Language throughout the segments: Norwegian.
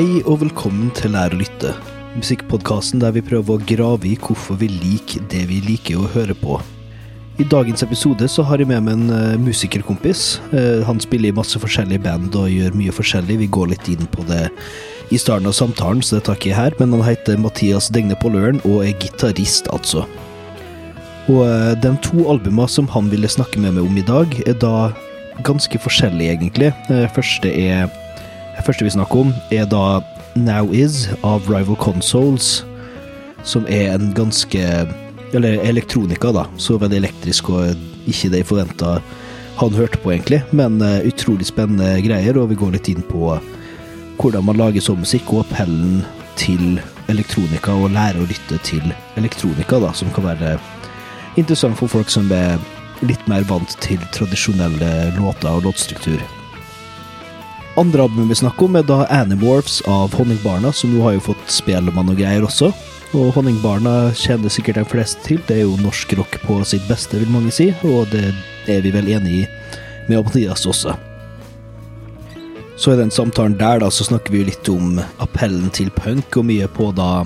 Hei og velkommen til Lær å lytte, musikkpodkasten der vi prøver å grave i hvorfor vi liker det vi liker å høre på. I dagens episode så har jeg med meg en uh, musikerkompis. Uh, han spiller i masse forskjellige band og gjør mye forskjellig. Vi går litt inn på det i starten av samtalen, så det tar ikke jeg her. Men han heter Mathias Degne Polløren og er gitarist, altså. Og uh, de to albumene som han ville snakke med meg om i dag, er da ganske forskjellige, egentlig. Første er første vi snakker om, er da Now Is av Rival Consoles, som er en ganske Eller elektronika, da. Så veldig elektrisk og ikke det jeg forventa han hørte på, egentlig. Men uh, utrolig spennende greier, og vi går litt inn på hvordan man lager sånn musikk, og appellen til elektronika, og lære å lytte til elektronika, da, som kan være interessant for folk som er litt mer vant til tradisjonelle låter og låtstruktur. Andre albumet vi snakker om, er da Animorphs av Honningbarna, som nå har jo fått Spellemann og greier også. Og Honningbarna kjenner sikkert de fleste til. Det er jo norsk rock på sitt beste, vil mange si, og det er vi vel enig i med Mathias også. Så i den samtalen der, da, så snakker vi jo litt om appellen til punk, og mye på da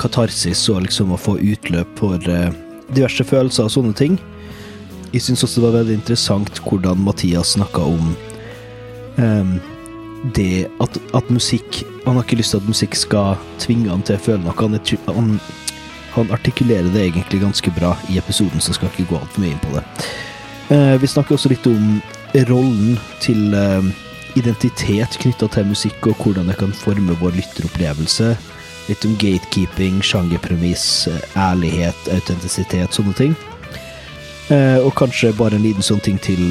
katarsis og liksom å få utløp for uh, diverse følelser og sånne ting. Jeg syns også det var veldig interessant hvordan Mathias snakka om um, det at, at, musikk Han har ikke lyst til at musikk skal tvinge han til å føle noe. Han, han, han, artikulerer det egentlig ganske bra i episoden, så jeg skal ikke gå altfor mye inn på det. Uh, vi snakker også litt om rollen til uh, identitet knytta til musikk, og hvordan det kan forme vår lytteropplevelse. Litt om gatekeeping, sjangerpremiss, ærlighet, autentisitet, sånne ting. Uh, og kanskje bare en liten sånn ting til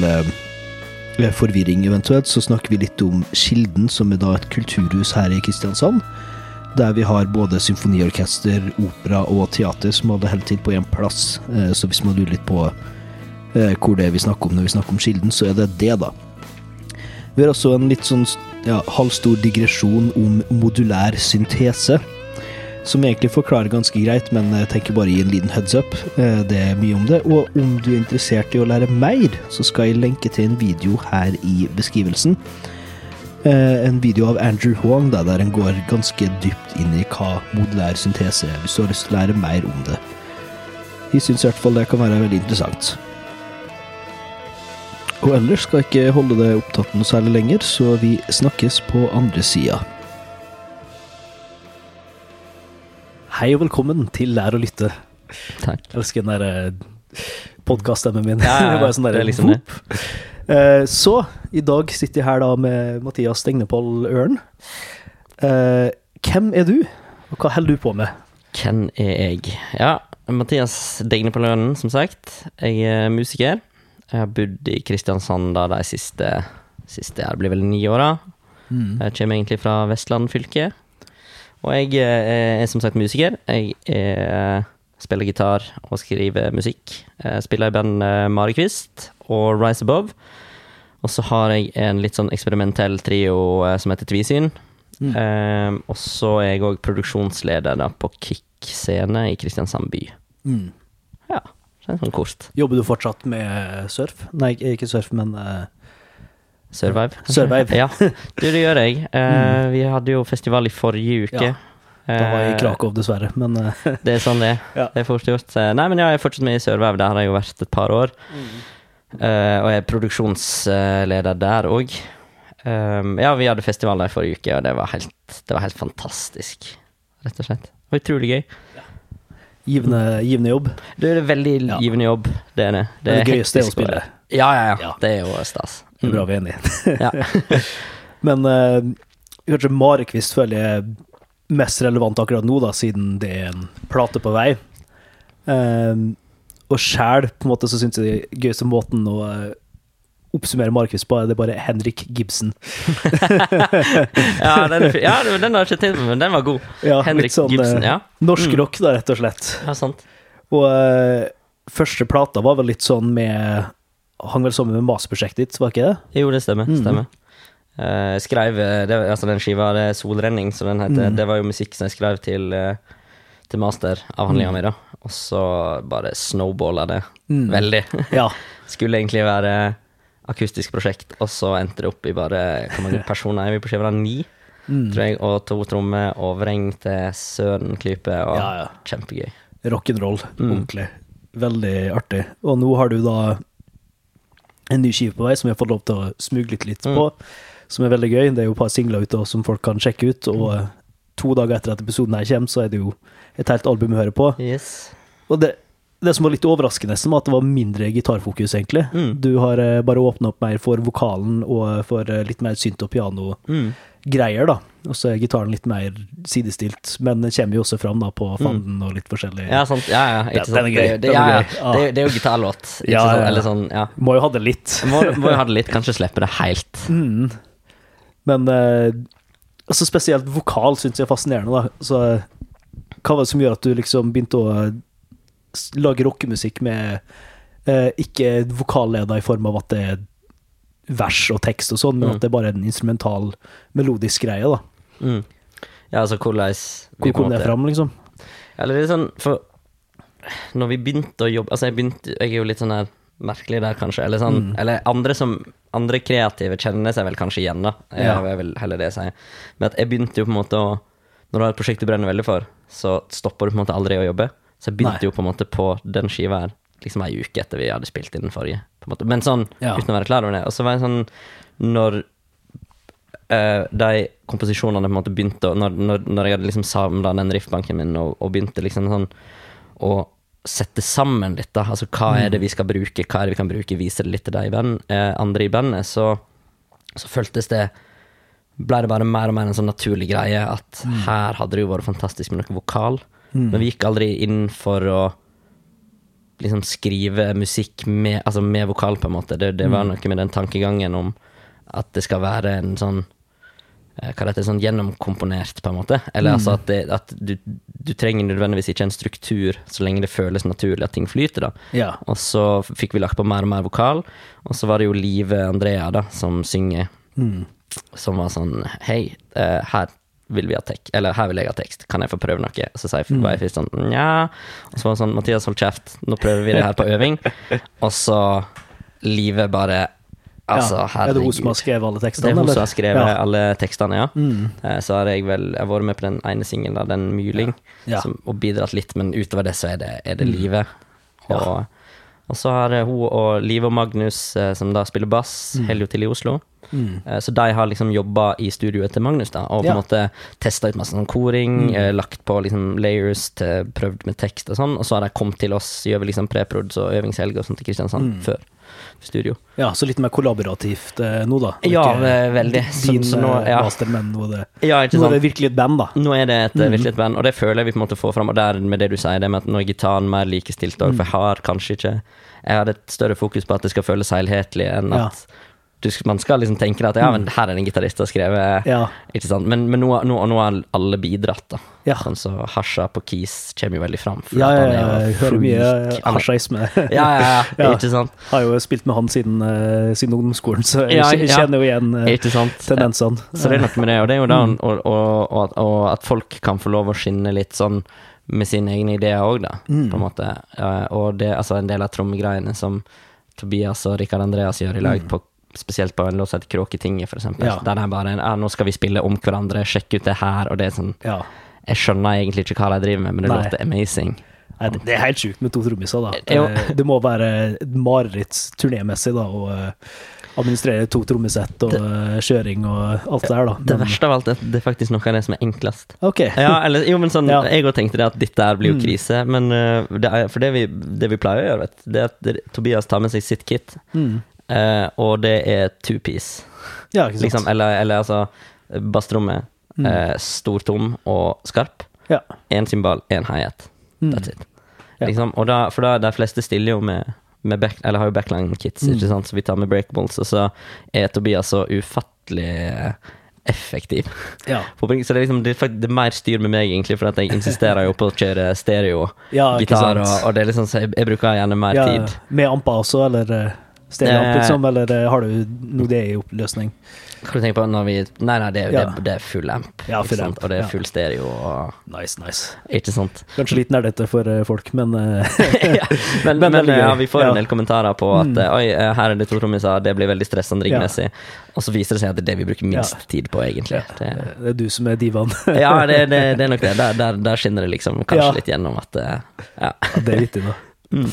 forvirring eventuelt, så snakker vi litt om Kilden, som er da et kulturhus her i Kristiansand. Der vi har både symfoniorkester, opera og teater som hadde holdt til på én plass. Eh, så hvis man lurer litt på eh, hvor det er vi snakker om når vi snakker om Kilden, så er det det, da. Vi har også en litt sånn ja, halvstor digresjon om modulær syntese som egentlig forklarer ganske greit, men jeg tenker bare å gi en liten heads up. Eh, det er mye om det. Og om du er interessert i å lære mer, så skal jeg lenke til en video her i beskrivelsen. Eh, en video av Andrew Huang der en går ganske dypt inn i hva modulær syntese er, hvis du har lyst til å lære mer om det. Jeg syns i hvert fall det kan være veldig interessant. Og ellers skal jeg ikke holde det opptatt noe særlig lenger, så vi snakkes på andre sida. Hei og velkommen til Lær å lytte. Takk. Jeg elsker den der eh, podkaststemmen min. Ja, ja, bare sånn der, det er liksom det. Uh, så, i dag sitter jeg her da med Mathias Stegnepoll Ørn. Uh, hvem er du, og hva holder du på med? Hvem er jeg? Ja, Mathias Degnepoll Ørn, som sagt. Jeg er musiker. Jeg har bodd i Kristiansand da de siste, siste det blir vel ni åra. Mm. Jeg kommer egentlig fra Vestland fylke. Og jeg eh, er som sagt musiker. Jeg er, spiller gitar og skriver musikk. Jeg spiller i band eh, Marikvist og Rise Above. Og så har jeg en litt sånn eksperimentell trio eh, som heter Tvisyn. Mm. Um, og så er jeg òg produksjonsleder da, på Kick scene i Kristiansand by. Mm. Ja, det er sånn kort. Jobber du fortsatt med surf? Nei, ikke surf, men uh Survive. Survive. ja, du, det gjør jeg. Uh. Vi hadde jo festival i forrige uke. Ja. Da var i Krakow, dessverre, men uh. Det er sånn det ja. Det er fort gjort. Nei, men ja, jeg er fortsatt med i Survive. Der har jeg jo vært et par år. Mm. Uh, og jeg er produksjonsleder der òg. Um, ja, vi hadde festival der i forrige uke, og det var helt, det var helt fantastisk. Rett og slett. Det var utrolig gøy. Givende, givende jobb? Det er veldig givende jobb, det er det. Det, det er det gøyeste å spille. Ja, ja, ja, Det er jo stas. Det er bra vi er enige. Men uh, kanskje Marekvist føler jeg mest relevant akkurat nå, da, siden det er en plate på vei. Uh, og sjæl, så syns jeg det gøyeste måten å uh, oppsummere Marekvist på, det er bare Henrik Gibson. ja, den, ja, den har jeg ikke tenkt på, men den var god. Ja, Henrik sånn, Gibson, ja. Norsk mm. rock, da, rett og slett. Ja, sant. Og første plata var vel litt sånn med hang vel sammen med masterprosjektet ditt, var ikke det? Jo, det stemmer. Mm. stemmer. Jeg skrev det, altså Den skiva, det er 'Solrenning', som den heter. Mm. Det var jo musikk som jeg skrev til, uh, til masteravhandlinga mm. mi, da. Og så bare snowballa det mm. veldig. Ja. Skulle egentlig være akustisk prosjekt, og så endte det opp i bare Hvor mange personer er vi på skiva? Ni? tror jeg, og to trommer og vreng til Søren-klype, og Ja, ja. kjempegøy. Rock'n'roll. Mm. Ordentlig. Veldig artig. Og nå har du da en ny skive på vei som jeg har fått lov til å smugle litt, på, Mm. som er veldig gøy. Det er jo et par singler ute som folk kan sjekke ut, og eh, to dager etter at episoden her kommer, så er det jo et helt album å høre på. Yes. Og det, det som var litt overraskende, som var at det var mindre gitarfokus, egentlig. Mm. Du har eh, bare åpna opp mer for vokalen og for eh, litt mer synt og piano-greier, Mm. Da. Og så er gitaren litt mer sidestilt, men den kommer jo også fram da på fanden og litt forskjellig. Mm. Ja, sant. Ja, ja. Ikke sant. den er gøy. Det, det, ja, ja. Det, er- det er jo gitarlåt. Ja, ja. Eller sånn, ja. Må jo ha det litt. Må, må jo ha det litt, kanskje slippe det helt. Mm. Men eh, altså spesielt vokal syns jeg er fascinerende, da. Så hva var det som gjør at du liksom begynte å lage rockemusikk med eh, ikke vokalleder i form av at det er vers og tekst og sånn, men Mm. at det bare er en instrumental, melodisk greie, da. Mm. Ja, altså hvordan Hvor kom det fram, liksom? Eller det er sånn, for når vi begynte å jobbe Altså, jeg begynte Jeg er jo litt sånn her merkelig der, kanskje. Eller sånn Mm. Eller andre som Andre kreative kjenner seg vel kanskje igjen, da. Jeg Ja. vil heller det si. Men at jeg begynte jo på en måte å Når du har et prosjekt du brenner veldig for, så stopper du på en måte aldri å jobbe. Så jeg begynte Nei. jo på en måte på den skiva her liksom ei uke etter vi hadde spilt inn den forrige. Men sånn Ja. uten å være klar over det. Og så var jeg sånn Når uh, de komposisjonene på en måte begynte Når, når, når jeg hadde liksom samla den riffbanken min og, og begynte liksom sånn å sette sammen litt, da. Altså hva er det vi skal bruke, hva er det vi kan bruke, vise det litt til de band, eh, andre i bandet, så, så føltes det ble det bare mer og mer en sånn naturlig greie at her hadde det jo vært fantastisk med noe vokal, men vi gikk aldri inn for å liksom skrive musikk med, altså med vokal, på en måte. Det, det var noe med den tankegangen om at det skal være en sånn eh, hva det heter, sånn gjennomkomponert, på en måte. Eller altså at, det, at du, du trenger nødvendigvis ikke en struktur så lenge det føles naturlig at ting flyter, da. Ja. Og så fikk vi lagt på mer og mer vokal, og så var det jo Live Andrea, da, som synger, Mm. som var sånn Hei, eh, her vil vi ha tekst, eller her vil jeg ha tekst, kan jeg få prøve noe? Så sier Mm. var jeg først sånn nja, og så var det sånn Mathias, hold kjeft, nå prøver vi det her på øving. Og så livet bare Altså, ja. Er det hun som har skrevet alle tekstene? Det er hun eller? som har skrevet Ja. alle tekstene, ja. Mm. Eh, Så har jeg vel jeg har vært med på den ene singelen, den Myling, Ja. Som, og bidratt litt, men utover det så er det, er det livet. Live. Ja. Og, og så har hun og Live og Magnus, eh, som da spiller bass, Mm. holder jo til i Oslo. Mm. Eh, Så de har liksom jobba i studioet til Magnus, da, og på Ja. en måte testa ut masse sånn koring, Mm. eh, lagt på liksom layers til prøvd med tekst og sånn, og så har de kommet til oss, gjør vi liksom preprods og øvingshelg og sånt til Kristiansand Mm. før studio. ja, så litt mer kollaborativt eh, nå, da. Er Ja, veldig. Din så nå- eh, ja. master, men nå det, Ja, ikke nå er det virkelig et band, da. Nå er det et mm. virkelig et band, og det føler jeg vi på en måte får fram. Og der med det du sier, det med at nå er gitaren mer likestilt òg, mm. for jeg har kanskje ikke Jeg hadde et større fokus på at det skal føles helhetlig, enn Ja. Du, man skal liksom tenke at ja, men her er det en gitarist som har skrevet Ja. Ikke sant? Men, men nå, nå, nå har alle bidratt, da. Ja. Sånn så Hasha på Keys kommer jo veldig fram. Ja, ja, ja, jeg hører mye hasjaisme. Ja, ja, ja, ikke sant? Har jo spilt med han siden, uh, siden ungdomsskolen, så jeg ja. kjenner jo igjen uh, tendensene. Så det er noe med det, og det er jo da Mm. og, og, og, at, folk kan få lov å skinne litt sånn med sine egne ideer òg, da, Mm. på en måte. Eh, Og det, altså en del av trommegreiene som Tobias og Rikard Andreas gjør i lag, på, spesielt på en låt som heter Kråketinget. Mm. Ja. Der er bare ja, nå skal vi spille om hverandre, sjekke ut det her, og det er sånn Ja. Jeg skjønner egentlig ikke hva de driver med, men det Nei. låter amazing. Nei, det, er helt sjukt med to trommiser, da. Det, det må være mareritt turnémessig, da, å eh, administrere to trommesett og det, kjøring og alt det der, da. Det verste av alt er at det er faktisk noe av det som er enklest. Ok. Ja, eller, jo, men sånn, Ja. Jeg òg tenkte det at dette her blir jo Mm. krise, men eh, det er, for det vi, det vi pleier å gjøre, vet det er at Tobias tar med seg sitt kit, Mm. Eh, og det er two piece. Ja, ikke sant. Liksom, eller, eller altså bassrommet, Mm. Uh, stortom og skarp. Ja. Én cymbal, én hi-hat. Mm. That's it. Ja. Liksom, og da, for da, de fleste stiller jo med, med back, eller har jo backline-kits, Mm. så vi tar med breakables, og så er Tobias så ufattelig eh, effektiv. Ja. Så det er, liksom, det, er er mer styr med meg, egentlig, for jeg insisterer jo på å kjøre stereo, ja, gitar, og, og det er liksom, så jeg, jeg bruker gjerne mer ja, tid. Med amper også, eller Stereoamp, Eh, liksom, eller det, har du noe det i oppløsning? Hva du tenker på når vi Nei, nei, det, Ja. det, det er full amp. Ja, full amp, Og det er full stereo og Nice, nice. Ikke sant? Kanskje litt nerdete for eh, folk, men eh, ja, men, Men men, ja, vi får en del kommentarer på at Mm. Oi, her er det to trommiser, det blir veldig stressende riggmessig. Og så viser det seg at det er det vi bruker minst tid på, egentlig. Det, er du som er divaen. ja, det, er nok det. Der, der, der skinner det liksom kanskje litt gjennom at Ja. Ja, det er vittig, da. Mm.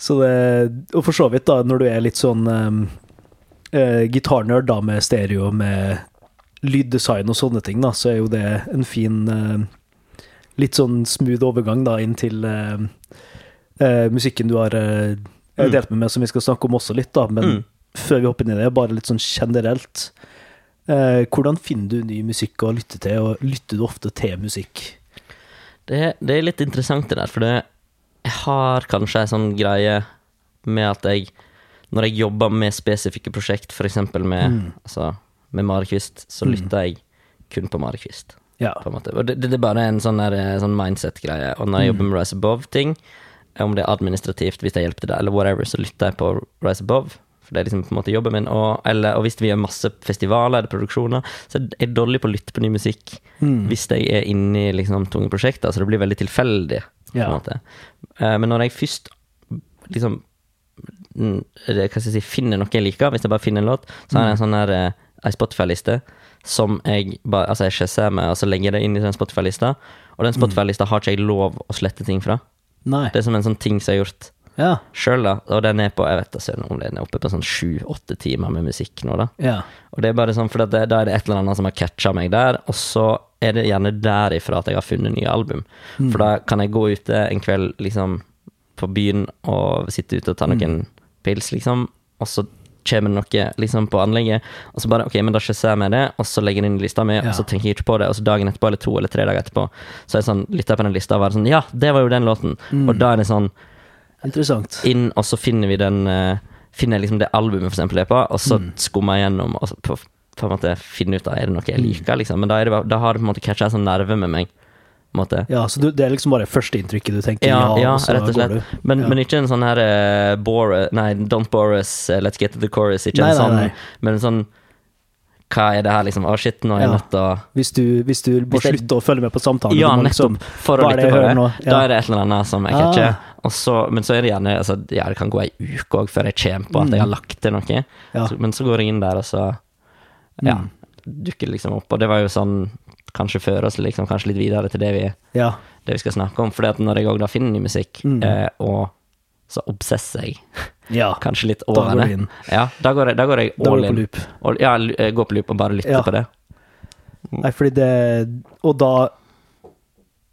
Så det, og for så vidt, da, når du er litt sånn um, uh, gitarnerd da, med stereo, med lyddesign og sånne ting, da, så er jo det en fin uh, Litt sånn smooth overgang da inn til uh, eh, musikken du har Mm. delt med meg, som vi skal snakke om også litt, da. Men Mm. før vi hopper inn i det, bare litt sånn generelt. Eh, hvordan finner du ny musikk å lytte til, og lytter du ofte til musikk? Det, det er litt interessant det der, for det, jeg har kanskje ei sånn greie med at jeg Når jeg jobber med spesifikke prosjekt, f.eks. med, Mm. altså, med Marekvist, så Mm. lytter jeg kun på Marekvist. Ja. På. Og det, det er bare en sånn, eh, sånn mindset-greie. Og når jeg Mm. jobber med Rise Above-ting, om det er administrativt, hvis jeg hjelper til det, eller whatever, så lytter jeg på Rise Above. For det er liksom på en måte jobben min. Og, eller, og hvis vi gjør masse festivaler eller produksjoner, så er jeg dårlig på å lytte på ny musikk Mm. hvis jeg er inne i liksom, tunge prosjekter, så det blir veldig tilfeldig. Ja. Eh, Men når jeg først liksom mm, det, hva skal jeg si, finner noe jeg liker, hvis jeg bare finner en låt, så har jeg en sånn her uh, ei Spotify-liste som jeg bare Altså, jeg med, og så legger jeg det inn i den Spotify-lista, og den Spotify-lista har ikke jeg lov å slette ting fra. Nei. Det er som en sånn ting som jeg har gjort Ja. sjøl, da, og den er på jeg vet ikke om den er oppe på sånn sju-åtte timer med musikk nå, da. ja. Og det er bare sånn, for det, da er det et eller annet som har catcha meg der, og så er det gjerne derifra at jeg har funnet nye album. For da kan jeg gå ute en kveld liksom på byen og sitte ute og ta noen pils, liksom, og så kommer noe liksom på anlegget, og så bare ok, men da skjøsser jeg med det, og så legger jeg inn i lista mi, Ja. og så tenker jeg ikke på det, og så dagen etterpå, eller to eller tre dager etterpå, så er jeg sånn, lytter jeg på den lista og bare sånn, ja, det var jo den låten, og da er det sånn, Interessant. inn, og så finner vi den uh, Finner liksom det albumet for eksempel er på, og så skummer jeg gjennom og på, på en måte finne ut av er det noe jeg liker, liksom. Men da, er det da har det på en måte catcha en sånn nerve med meg. Måte. Ja, så du, det er liksom bare førsteinntrykket du tenker Ja, ja, ja rett og slett. Men, Ja. men ikke en sånn her uh, bore, Nei, don't bore us, uh, let's get to the chorus. Ikke Nei, en nei, sånn, nei. men en sånn Hva er det her, liksom? Å, shit, nå er jeg Ja. nødt til å Hvis du, hvis du må slutte å følge med på samtalen, Ja, nettopp. For å lytte på det. Ja. Da er det et eller annet som jeg Ah. catcher. Og så, men så er det gjerne altså, Ja, det kan gå ei uke òg før jeg kommer på at jeg har lagt til noe. Mm. Ja. Så, men så går jeg inn der, og så Ja. Mm. Dukker det liksom opp. Og det var jo sånn Kanskje føre oss liksom kanskje litt videre til det vi, Ja. det vi skal snakke om. At når jeg òg da finner ny musikk, Mm. eh, og så obsesser jeg ja. kanskje litt Da over går det. inn. Ja, da går jeg, da går jeg Da går all du på in. loop. All- ja, jeg går på loop og bare lytter Ja. på det. Nei, fordi det Og da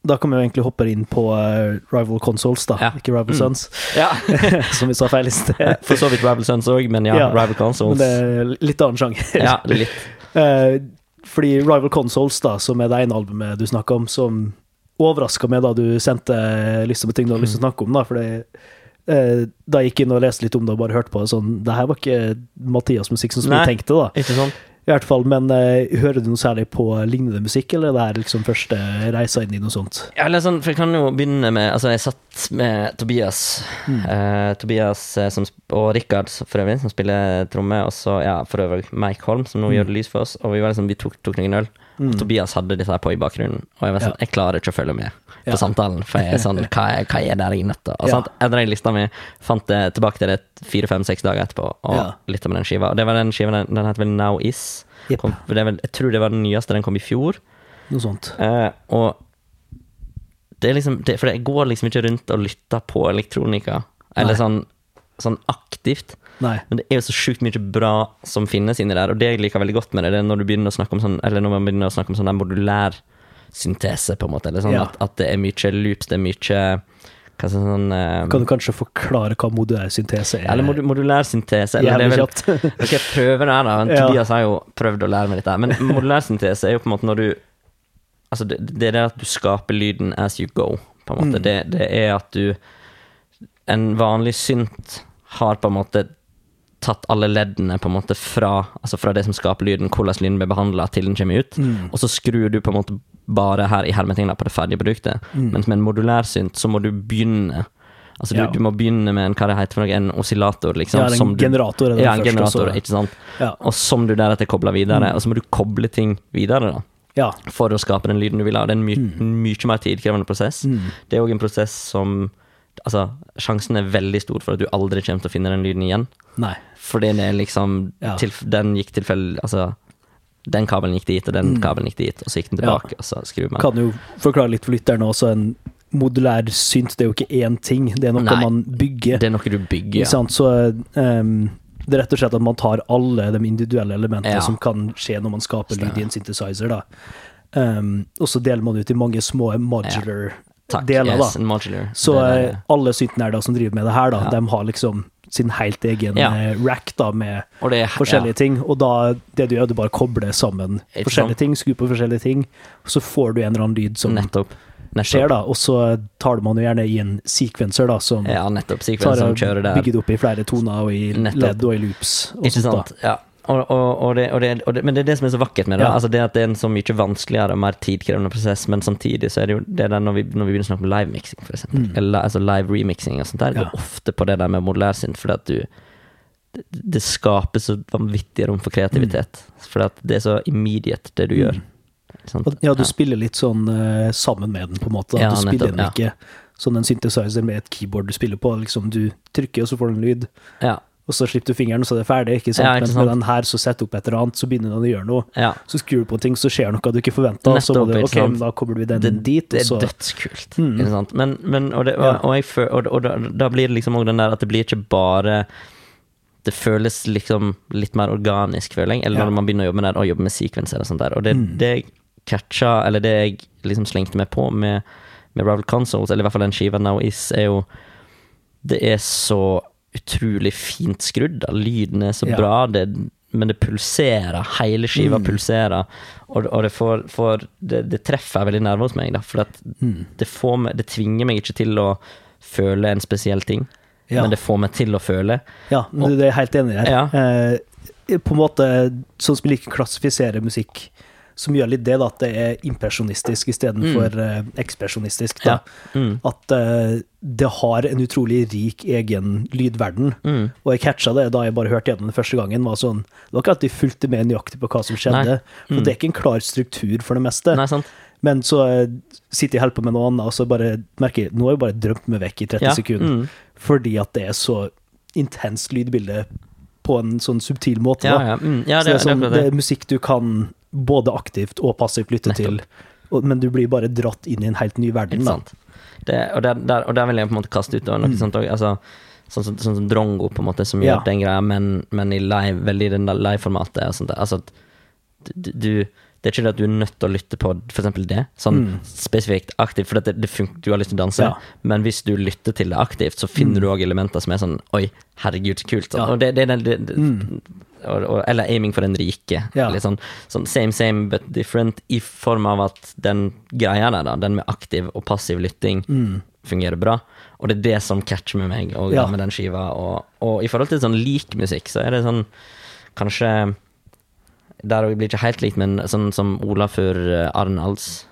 Da kan vi jo egentlig hoppe inn på eh, Rival Consoles, da. Ja. Ikke Rival Mm. Sons, Ja. som vi sa feil i sted. For så vidt Rival Sons òg, men ja, Ja, Rival Men Consoles. det er litt annen sjanger. Ja, litt. Eh, fordi Rival Consoles, da, som er det ene albumet du snakker om, som overraska meg da du sendte lista med ting du har lyst til å snakke om, da, eh, da jeg gikk inn og leste litt om det og bare hørte på det sånn Det her var ikke Mathias musikk som Nei. vi tenkte, da. Ikke sant? I hvert fall, men eh, hører du noe særlig på lignende musikk, eller er det her liksom første reisa inn i noe sånt? Ja, eller sånn, for jeg kan jo begynne med Altså, jeg satt med Tobias. Eh, Tobias eh, som, og Rikard for øvrig, som spiller tromme, og så ja, for øvrig Mike Holm, som nå gjør det lys for oss. Og vi var liksom, vi tok, tok noen øl, og Tobias hadde dette her på i bakgrunnen. Og jeg var sånn, jeg klarer ikke å følge med på Ja. samtalen, for jeg er sånn Hva er, hva er der i nøtta? Og Ja. sant, jeg lista mi, fant det tilbake til det fire, fem, seks dager etterpå, og Ja. lytta med den skiva. Og det var den skiva, den, den heter vel Now Is. Yep. Kom, vel, jeg tror det var den nyeste, den kom i fjor. Noe sånt. Eh, og det er liksom det, For jeg går liksom ikke rundt og lytter på elektronika, eller sånn, sånn aktivt. Nei. Men det er jo så sjukt mye bra som finnes inni der, og det jeg liker veldig godt med det, det er når du begynner å snakke om sånn Eller når man begynner å snakke om sånn modulær syntese, på en måte. Eller sånn Ja. at, at det er mye loops, det er mye sånn uh, Kan du kanskje forklare hva modulær syntese er? Eller mod modulær syntese. Eller det Jævlig kjapt. Ok, jeg prøver det her, da. Men Ja. Tobias har jo prøvd å lære meg dette. Men modulær syntese er jo på en måte når du Altså, det, det er det at du skaper lyden as you go, på en måte. Mm. Det, det er at du En vanlig synt har på en måte tatt alle leddene på en måte fra Altså fra det som skaper lyden, hvordan lyden blir behandla, til den kommer ut. Mm. Og så skrur du på en måte bare her i hermetegna på det ferdige produktet. Mm. Mens med en modulærsynt så må du begynne Altså, du, Ja. du må begynne med en, hva det heter for noe, en oscillator, liksom. Ja, en som du- generator er Ja, en generator, ikke sant. Ja. Og som du deretter kobler videre, og så må du koble ting videre, da. ja. For å skape den lyden du vil ha. Det er en my Mm. mye mer tidkrevende prosess. Det er òg en prosess som Altså, sjansen er veldig stor for at du aldri kommer til å finne den lyden igjen. Nei. Fordi det er liksom Ja. til, Den gikk tilfeldig Altså, den kabelen gikk dit, og den kabelen gikk dit, og så gikk den tilbake, Ja. og så skrur man. Kan jo forklare litt for lytterne også. En modulær synt, det er jo ikke én ting. Det er noe Nei. man bygger. Det er noe du bygger, ja. sant? Så um, det er rett og slett at man tar alle de individuelle elementene Ja. som kan skje når man skaper lyd i en synthesizer. Da. Um, og så deler man ut i mange små modular Takk. deler. yes, da. Så Det er eh, alle syntnerder som driver med det her, da, Ja. de har liksom sin helt egen Ja. eh, rack da, med det er, forskjellige ting. Og da, det du gjør, du bare kobler sammen It's forskjellige sånn. ting, skrur på forskjellige ting, og så får du en eller annen lyd som nettopp. skjer, da. Og så tar man jo gjerne i en sequencer, da, som Ja, nettopp. tar som kjører der. bygger det opp i flere toner og i Nettopp. ledd og i loops. Og Ikke sånt, da. sant? Ja. Og, og, og det, det, og det, men det er det som er så vakkert med det. Ja. Altså det at det er en så mye vanskeligere og mer tidkrevende prosess, men samtidig så er det jo det der når vi, når vi begynner å snakke om live-mixing, for eksempel, eller altså live remixing og sånt der, Mm. Ja. går ofte på det der med modulærsynt, fordi at du det, skaper så vanvittig rom for kreativitet. Fordi at det er så immediate, det du gjør. Sant? Mm. Ja, du spiller litt sånn uh, sammen med den, på en måte. Ja, du spiller nettopp, den ikke sånn en synthesizer med et keyboard du spiller på. Liksom, du trykker, og så får du en lyd. Ja. Og så slipper du fingeren, og så er det ferdig. ikke sant? Ja, ikke sant? Men med den her, så setter du opp et eller annet, så begynner den å gjøre noe. ja. Så skrur du på ting, så skjer noe du ikke forventa. Så må du, ok, men da kommer du den det, dit, det og er dødskult. Mm. Ikke sant? Men, men, og, det, og, og, jeg og, og da, da blir det liksom også den der at det blir ikke bare Det føles liksom litt mer organisk, føler jeg. Eller når man begynner å jobbe med det, og jobbe med sekvenser og sånt der. Og det, Mm. det jeg catcha, eller det jeg liksom slengte meg på med, med Rival Consoles, eller i hvert fall den skiva Now Is, er jo Det er så utrolig fint skrudd. da. Lyden er så Ja. bra, det, men det pulserer. Hele skiva Mm. pulserer. Og, og det, får, får, det, det treffer veldig nerve hos meg, da. For Mm. det, får meg, det tvinger meg ikke til å føle en spesiell ting, Ja. men det får meg til å føle. Ja, det er jeg helt enig her. Ja. Eh, på en måte sånn som vi liker å klassifisere musikk, som gjør litt det, da, at det er impresjonistisk istedenfor mm. ekspresjonistisk. Da. Ja. Mm. At uh, det har en utrolig rik egen lydverden. Mm. Og jeg catcha det da jeg bare hørte gjennom den første gangen. var sånn, Det var ikke alltid fulgte med nøyaktig på hva som skjedde. For Mm. det er ikke en klar struktur for det meste. Nei, sant? Men så eh, sitter jeg og holder på med noe annet, og så bare merker jeg nå har jeg bare drømt meg vekk i 30 Ja. sekunder. Mm. Fordi at det er så intenst lydbilde på en sånn subtil måte. Ja, ja. Mm. ja det, det, er sånn, det er musikk du kan både aktivt og passivt lytte Nettopp. til, men du blir bare dratt inn i en helt ny verden. Ikke sant? Det, og, der, der, og der vil jeg på en måte kaste ut noe mm. sånt òg. altså, sånn, som- sånn som Drongo, på en måte, som gjør Ja. den greia, men, men i live, veldig i den der live-formatet. Altså, du, Det er ikke det at du er nødt til å lytte på eksempel det, sånn spesifikt aktivt, for det, det funker, du har lyst til å danse, Mm. Ja. men hvis du lytter til det aktivt, så finner du òg elementer som er sånn Oi, herregud, så kult. Sånn. Ja. Mm. Og det, det, det, det, det og, eller aiming for den rike. Ja. Litt sånn, sånn same, same but different, i form av at den greia der, da, den med aktiv og passiv lytting, fungerer bra. Og det er det som catcher med meg og Mm. Ja. med den skiva. Og, og i forhold til sånn lik musikk, så er det sånn kanskje Der blir ikke helt likt, men sånn som Olafur eh, Arnalds.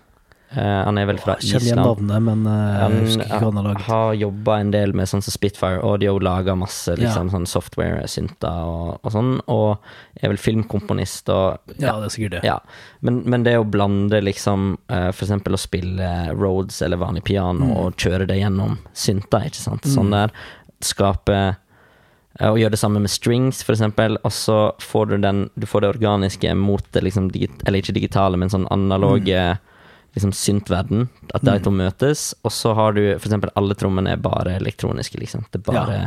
Eh, han er vel fra Island. kjenner igjen navnet, men eh, jeg Han husker ikke hva han har laget. har jobba en del med sånn som Spitfire Audio, laga masse liksom, sånn software, synter og, og sånn, og er vel filmkomponist og Ja, det er sikkert det. ja. Men, men det å blande liksom eh, For eksempel å spille Rhodes eller vanlig piano Mm. og kjøre det gjennom synter, ikke sant. Sånn der. Skape eh, Og gjør det samme med strings, eksempel. Og så får du den Du får det organiske mot det liksom digit, Eller ikke digitale, men sånn analoge Mm. Liksom syntverden. At de to møtes. Og så har du eksempel alle trommene er bare elektroniske, liksom. Det er bare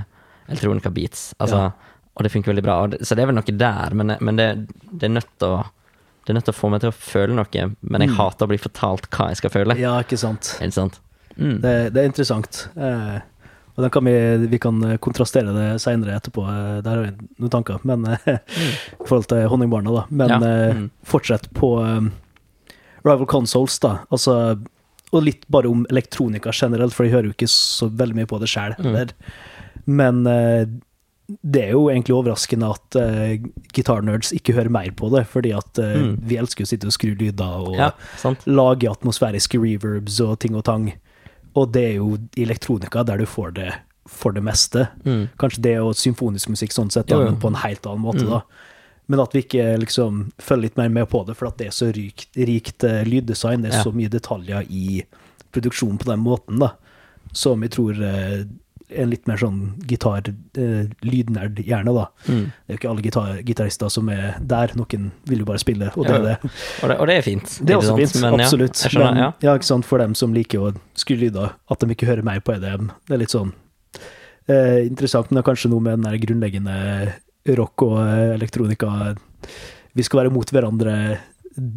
elektronika beats. Altså, Ja. Og det funker veldig bra. Så det er vel noe der, men, men det, det er nødt til å det er nødt til å få meg til å føle noe, men jeg hater å bli fortalt hva jeg skal føle. Ja, ikke sant. Ikke sant? Mm. Det, det er interessant. Eh, og kan vi, vi kan eh, kontrastere det seinere etterpå. Eh, der har vi noen tanker. Men eh, i forhold til Honningbarna, da. Men Ja, eh, mm. fortsett på eh, Rival Consoles, da. Altså, og litt bare om elektronika generelt, for jeg hører jo ikke så veldig mye på det sjøl Mm. Men eh, det er jo egentlig overraskende at uh, gitarnerds ikke hører mer på det, fordi at uh, Mm. vi elsker å sitte og skru lyder og Ja, lage atmosfæriske reverbs og ting og tang. Og det er jo i elektronika der du får det for det meste. Mm. Kanskje det og symfonisk musikk sånn sett, da, men på en helt annen måte, Mm. da. Men at vi ikke liksom følger litt mer med på det, for at det er så rikt, rikt eh, lyddesign, det er Ja. så mye detaljer i produksjonen på den måten, da, som jeg tror eh, en litt mer sånn gitar-lydnerd gjerne, da. Mm. Det er jo ikke alle gitar gitarister som er der, noen vil jo bare spille, og det Ja, er det. Og, det, og det er fint. Det er også fint, Men absolutt. jeg skjønner, Men ja. ja, ikke sant, for dem som liker å skru lyder, at de ikke hører meg på EDM, det er litt sånn eh, interessant, men det er kanskje noe med den der grunnleggende rock og eh, elektronika Vi skal være mot hverandre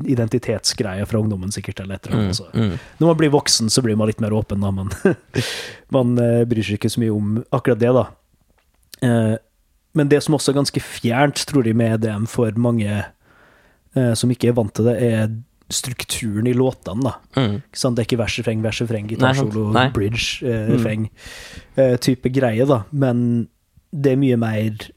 identitetsgreier fra ungdommen, sikkert, eller et eller Mm, annet. så. mm. Når man blir voksen, så blir man litt mer åpen, da, men man eh, bryr seg ikke så mye om akkurat det, da. Eh, men det som også er ganske fjernt, tror jeg, med EDM for mange eh, som ikke er vant til det, er strukturen i låtene, da. Mm. Det er ikke vers, refreng, vers, refreng, gitarsolo, bridge, eh, Mm. eh, greie, da. Men det er mye mer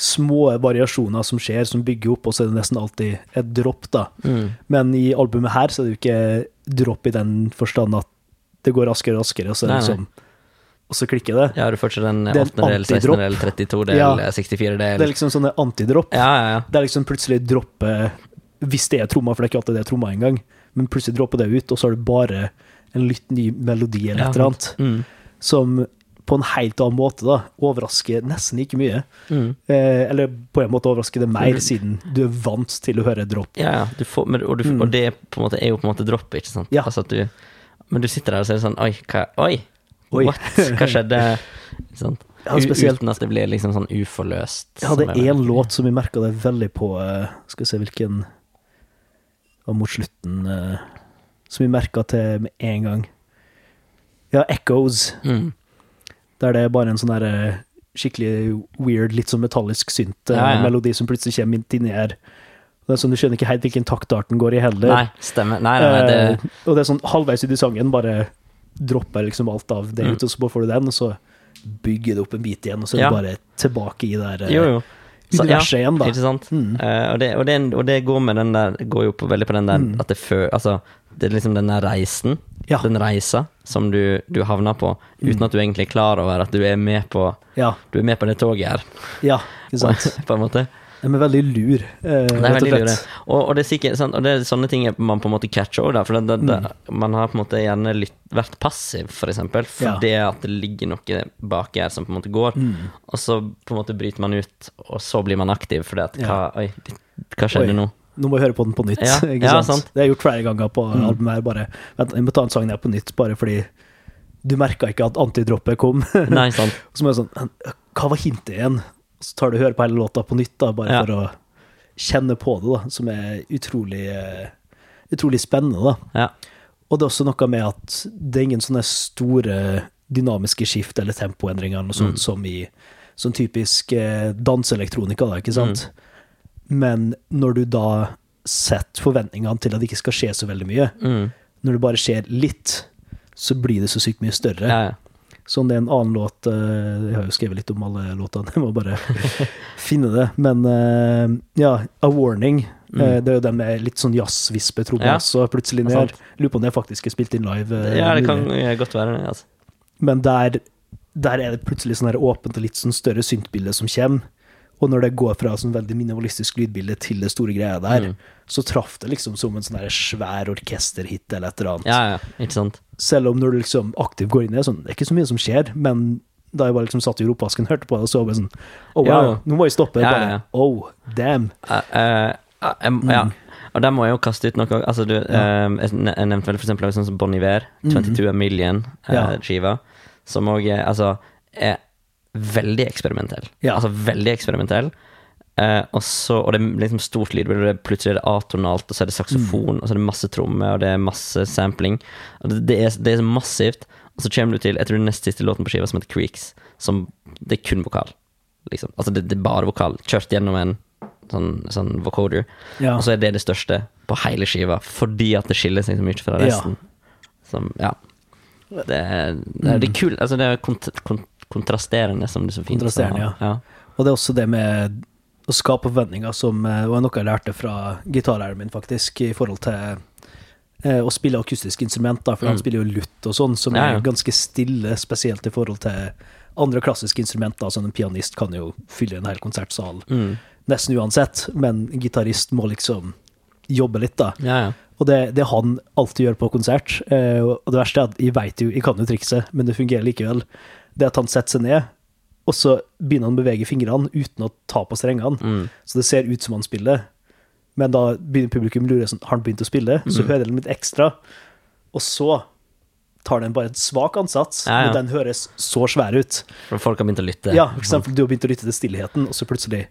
små variasjoner som skjer, som bygger opp, og så er det nesten alltid et dropp, da. Mm. Men i albumet her så er det jo ikke dropp i den forstand at det går raskere og raskere, og så, er Nei, liksom, og så klikker det. Ja, du får ikke den Det er en 8. del, 16. antidropp. del, 32 del, Ja. 64 del. Det er liksom sånne antidropp. Ja, ja, ja. Det er liksom plutselig droppe Hvis det er tromma, for det er ikke alltid det er tromma engang, men plutselig dropper det ut, og så har du bare en litt ny melodi eller et eller annet, Mm. som på en helt annen måte da, overrasker nesten like mye. Mm. Eh, eller på en måte overrasker det mer, siden du er vant til å høre dropp. Ja, ja. Du får, men, og, du, Mm. og det måte, er jo på en måte droppet, ikke sant? Ja. Altså at du, men du sitter der og ser sånn Oi, hva, oi, Oi. what? Hva skjedde? Sant? Ja, Uten at det blir liksom sånn uforløst. Jeg hadde én låt som jeg merka det veldig på eh, Skal vi se hvilken Og mot slutten eh, Som jeg merka til med en gang. Ja, Echoes. Mm. Der det er bare en sånn der eh, skikkelig weird, litt sånn metallisk synt-melodi Ja, melodi som plutselig kommer inn inni her. Det er sånn, Du skjønner ikke helt hvilken taktarten går i heller. Nei, stemmer. Nei, nei, nei, det Eh, og det er sånn halvveis ut i sangen, bare dropper liksom alt av det Mm. ut, og så bare får du den, og så bygger det opp en bit igjen, og så er Ja. du bare tilbake i det der eh, Jo, jo. Så, ja, igjen, da. Ikke sant? Mm. Uh, og, det, og, det, og det går med den der Går jo på, veldig på den der Mm. at det før Altså, det er liksom den der reisen, Ja. den reisa, som du, du havner på, uten Mm. at du egentlig er klar over at du er med på Ja, Du er med på det toget her, ja, ikke sant. på en måte. De er veldig lur, eh, Det er veldig lure. Og, og det er sikkert sant? Og det er sånne ting man på en måte catcher òg. For det, det, det, Mm. man har på en måte gjerne lytt, vært passiv, for eksempel, fordi at det ligger noe baki her som på en måte går. Mm. Og så på en måte bryter man ut, og så blir man aktiv fordi at Ja. hva, Oi, hva skjedde Oi. nå? Nå må jeg høre på den på nytt. Ja, ikke ja, sant? sant. Det har jeg gjort flere ganger på Mm. albumet her. Bare, vent, jeg må ta en sang der på nytt, bare fordi du merka ikke at antidroppet kom. Nei, sant. Så må jeg sånn Hva var hintet igjen? Så tar du og hører på hele låta på nytt, da, bare Ja. for å kjenne på det, da, som er utrolig, eh, utrolig spennende. da. Ja. Og det er også noe med at det er ingen sånne store dynamiske skift eller tempoendringer eller noe sånt Mm. som i sånn typisk eh, danseelektronika, da, ikke sant? Mm. Men når du da setter forventningene til at det ikke skal skje så veldig mye, Mm. når det bare skjer litt, så blir det så sykt mye større. ja, ja. Sånn det er en annen låt eh, Jeg har jo skrevet litt om alle låtene, jeg må bare finne det. Men eh, ja, A Warning. Mm. Det er jo den med litt sånn jazzvispe, tror jeg Ja, også, plutselig ned. Lurer på om det faktisk er spilt inn live. eh, ja, det kan godt være. Altså. Men der, der er det plutselig sånn her åpent og litt sånn større syntbilde som kommer. Og når det går fra sånn veldig minimalistisk lydbilde til det store greia der, Mm. så traff det liksom som en sånn svær orkesterhit eller et eller annet. Ja, ja, ikke sant. Selv om når du liksom aktivt går inn i det, sånn, det er ikke så mye som skjer, men da jeg bare liksom satt i ropvasken og hørte på det, så var jeg sånn Oh, wow, Ja, nå må jeg stoppe. Ja, bare, ja, bare, Oh, damn. Uh, uh, eh, em, Ja. Og der må jeg jo kaste ut noe. Altså, du, eh, jeg nevnte vel for eksempel sånn som Bon Iver, 22 A Million-skiva, Ja. som òg Altså, er veldig eksperimentell. Ja. Altså veldig eksperimentell. Eh, og, så, og det er liksom stort lyd, og det plutselig er det atonalt, og så er det saksofon, Mm. og så er det masse tromme, og det er masse sampling. Det, det, er, det er så massivt. Og så kommer du til Jeg tror er nest siste låten på skiva, som heter Creeks, som Det er kun vokal. Liksom. Altså, det, det er bare vokal. Kjørt gjennom en sånn, sånn vocoder. Ja. Og så er det det største på hele skiva, fordi at det skiller seg så mye fra Ja. resten. Som, ja. Det det det er kult. Altså, det er kont kont kontrasterende, som det så fint sa. ja. Og det er også det med å skape forventninger, som eh, var noe jeg lærte fra gitarlæreren min, faktisk, i forhold til å spille akustiske instrumenter, for for han Mm. spiller jo lutt og sånn, som Ja, ja. er ganske stille, spesielt i forhold til andre klassiske instrumenter. Sånn en pianist kan jo fylle en hel konsertsal Mm. nesten uansett, men en gitarist må liksom jobbe litt, da. Ja, ja. Og det, det han alltid gjør på konsert, eh, og det verste er at jeg vet jo, jeg kan jo trikset, men det fungerer likevel, det er at han setter seg ned, og så begynner han å bevege fingrene uten å ta på strengene. Mm. Så det ser ut som han spiller. Men da begynner publikum å lure sånn, har han begynt å spille? Så Mm. hører de litt ekstra. Og så tar den bare en svak ansats, Ja, ja. men den høres så svær ut. For folk har begynt å lytte. Ja, for eksempel du har begynt å lytte til stillheten, og så plutselig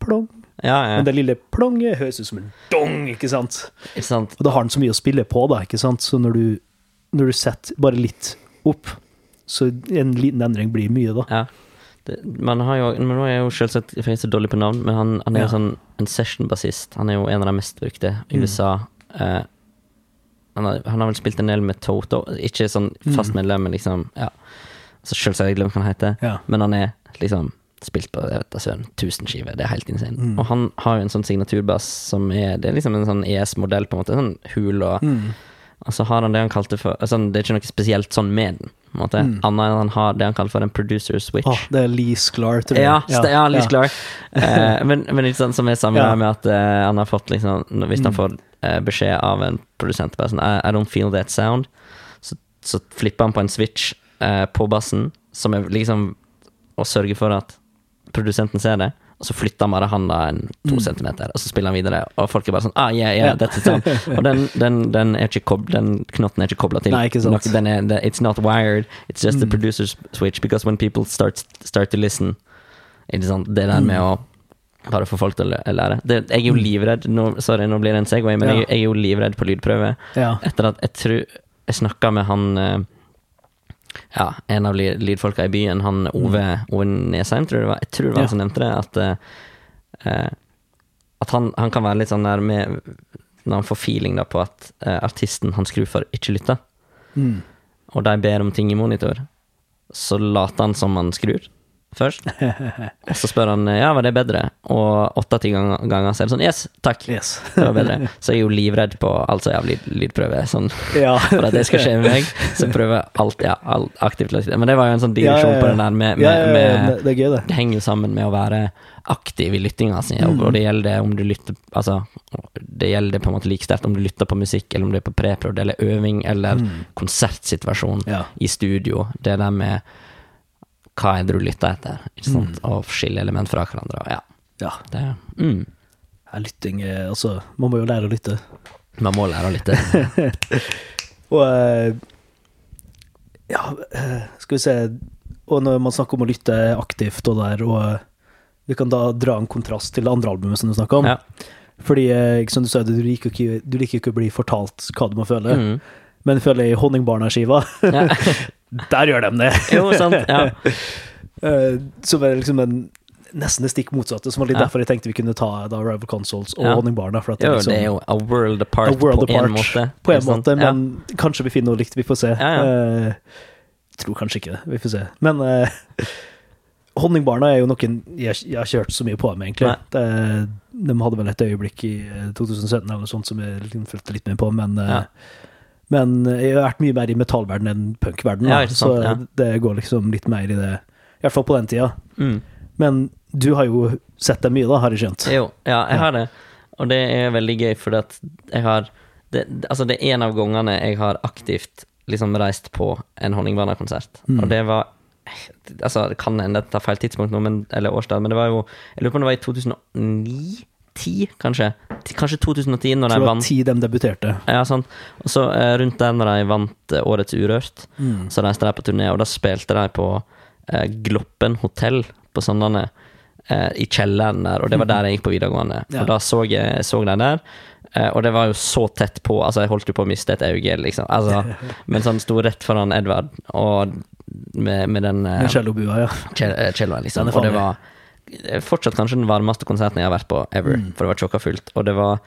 plong. Ja, ja. Men det lille plonget høres ut som en dong, ikke sant? Ikke sant? Og da har den så mye å spille på, da, ikke sant? Så når du, når du setter bare litt opp, så en liten endring blir mye, da. Ja. Det, man har jo, men nå er jeg jo selvsagt for jeg er så dårlig på navn, men han, han er jo Ja. sånn en session-bassist. Han er jo en av de mest brukte i Mm. USA. Eh, han, har, han har vel spilt en del med Toto. Ikke sånn fast Mm. medlem, men liksom Ja. Så selvsagt har jeg glemt hva han heter, Ja. men han er liksom spilt på jeg vet søren, 1000 skiver. Det er helt insane. Mm. Og han har jo en sånn signaturbass som er Det er liksom en sånn ES-modell, på en måte. Sånn hul og Mm. og så har han det han kalte for altså, Det er ikke noe spesielt sånn med den, på en måte. Mm. Annet enn han har det han kaller for en producer switch. Oh, det er Lee Sklar, tror jeg. Ja, ja, ja, Liz ja. Clark. Eh, men, men sånn som er sa Ja. med at eh, han har fått liksom Hvis han Mm. får eh, beskjed av en produsent sånn I, I don't feel that sound, så, så flipper han på en switch eh, på bassen, som er liksom å sørge for at produsenten ser det. Og så flytter han bare handa en to Mm. centimeter, og så spiller han videre. Og folk er bare sånn ah, yeah, yeah, that's the sound. Og den, den, den, er ikke kob den knotten er ikke kobla til Nei, ikke sant. Nok, Den er, it's not wired, it's just the Mm. producer's switch. Because when people start, start to listen ikke sant? Det der med å bare få folk til å lære. Det, jeg er jo Mm. livredd nå, Sorry, nå blir det en Segway, men Ja. jeg, jeg er jo livredd på lydprøve. Ja. Etter at jeg tror Jeg snakka med han eh, Ja, en av lydfolka i byen, han Ove, Ove Nesheim, tror jeg det var. Jeg tror det var han Ja. som nevnte det, at eh, At han, han kan være litt sånn der med Når han får feeling da på at uh, artisten han skrur for, ikke lytter, Mm. og de ber om ting i monitor, så later han som han skrur først. Og så spør han ja, var det bedre, og åtte av ti ganger, ganger så er det sånn yes, takk. Yes. Det var bedre. Så jeg er jo livredd på alt som er av lyd, lydprøve. Sånn, Ja. for at det skal skje med meg, så prøver jeg alt, ja, alt aktivt. Men det var jo en sånn digresjon Ja, på den der med, med, med det, gøy, det. Det henger jo sammen med å være aktiv i lyttinga si, Mm. og det gjelder om du lytter Altså, det gjelder på en måte like sterkt om du lytter på musikk, eller om du er på preprod, eller øving, eller Mm. konsertsituasjon i studio. Det der med hva er det du lytter etter, ikke sant? Mm. og skille element fra hverandre. Og ja, Ja. det mm. Ja, Lytting Altså, man må jo lære å lytte. Man må lære å lytte. Og eh, Ja, eh, skal vi se Og når man snakker om å lytte aktivt og der, og vi kan da dra en kontrast til det andre albumet som du snakka om. Ja. Fordi, eh, som du sa, du liker ikke, du liker ikke å bli fortalt hva du må føle. Mm. Men føler i Honningbarna-skiva. der gjør de det! Jo, sant. Ja. Eh, Som er liksom en nesten det stikk motsatte, som var litt Ja. derfor jeg tenkte vi kunne ta da Rival Consoles og Ja. Honningbarna. For at det Jo, liksom, det er jo a world apart, a world på apart en måte. På en måte, sant? måte, men kanskje vi finner noe likt. Vi får se. Ja, ja. Eh, tror kanskje ikke det. Vi får se. Men Honning Honningbarna er jo noen jeg, jeg har kjørt så mye på med, egentlig. Det, de hadde vel et øyeblikk i eh, 2017 eller noe sånt som jeg følte fulgte litt med på, men uh, Ja. Men jeg har vært mye mer i metallverden enn punkverden, Ja, sant, så ja. det går liksom litt mer i det. I hvert fall på den tida. Mm. Men du har jo sett dem mye, da, har jeg skjønt? Jo, ja, jeg har det. Og det er veldig gøy, for at jeg har det, Altså, det er en av gangene jeg har aktivt liksom reist på en Honningbarna-konsert. Mm. Og det var Altså, det kan hende jeg tar feil tidspunkt nå, men, eller årstid, men det var jo Jeg lurer på om det var i 2009? 10, kanskje? Kanskje 2010, når de vant ti dem debuterte. Ja, sant. Og så eh, rundt der når de vant eh, Årets Urørt, Mm. så reiste de på turné, og da spilte de på eh, Gloppen hotell på Sandane. Eh, I kjelleren der, og det var der jeg gikk på videregående. Ja. Og da så jeg så de der, eh, og det var jo så tett på. Altså, jeg holdt jo på å miste et øye, liksom. Altså, men sånn sto rett foran Edvard, og med, med den eh, Med cellobua, ja. cell- celloen, liksom. Og det var fortsatt kanskje den varmeste konserten jeg har vært på ever, Mm. for det var tjokka fullt. Og det var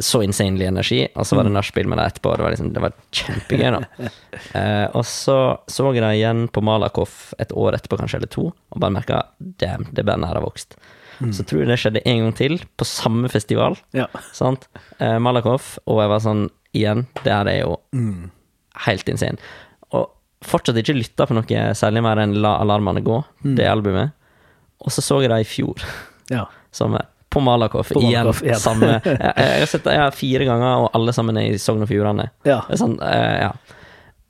så insanely energi, og så var det Mm. nachspiel med dem etterpå. Det var, liksom, det var kjempegøy, da. eh, og så så jeg deg igjen på Malakoff et år etterpå, kanskje, eller to, og bare merka damn, det bandet her har vokst. Mm. Så tror jeg det skjedde en gang til, på samme festival. ja. Sant? Eh, Malakoff, og jeg var sånn igjen. Det her er jo Mm. helt insane. Og fortsatt ikke lytta på noe særlig mer enn La alarmene gå, Mm. det albumet. Og så så jeg det i fjor Ja. sommer. På Malakoff. På Igjen. Malakoff, igjen. Samme. Jeg, jeg har sett det jeg fire ganger, og alle sammen er i Sogn og Fjordane. Ja. Sånn, eh, ja.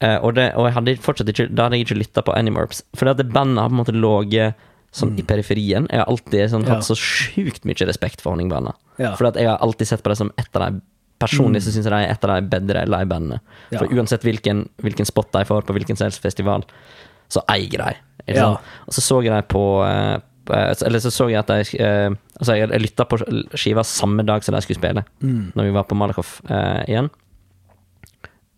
Eh, og, det, og jeg hadde fortsatt ikke Da hadde jeg ikke lytta på Animorps. For det bandet har på en måte ligget sånn i periferien. Jeg har alltid sånn, Mm. Hatt så sjukt mye respekt for Honningbanda. Ja. For jeg har alltid sett på det som et av de Personlig så syns jeg de er et av de bedre livebandene. For uansett hvilken, hvilken spot de får på hvilken som helst festival, så eier de. Ja. Og så så jeg dem eh, på- Eller så så jeg at de eh, Altså, jeg, jeg lytta på skiva samme dag som de skulle spille, Mm. når vi var på Malakoff eh, igjen.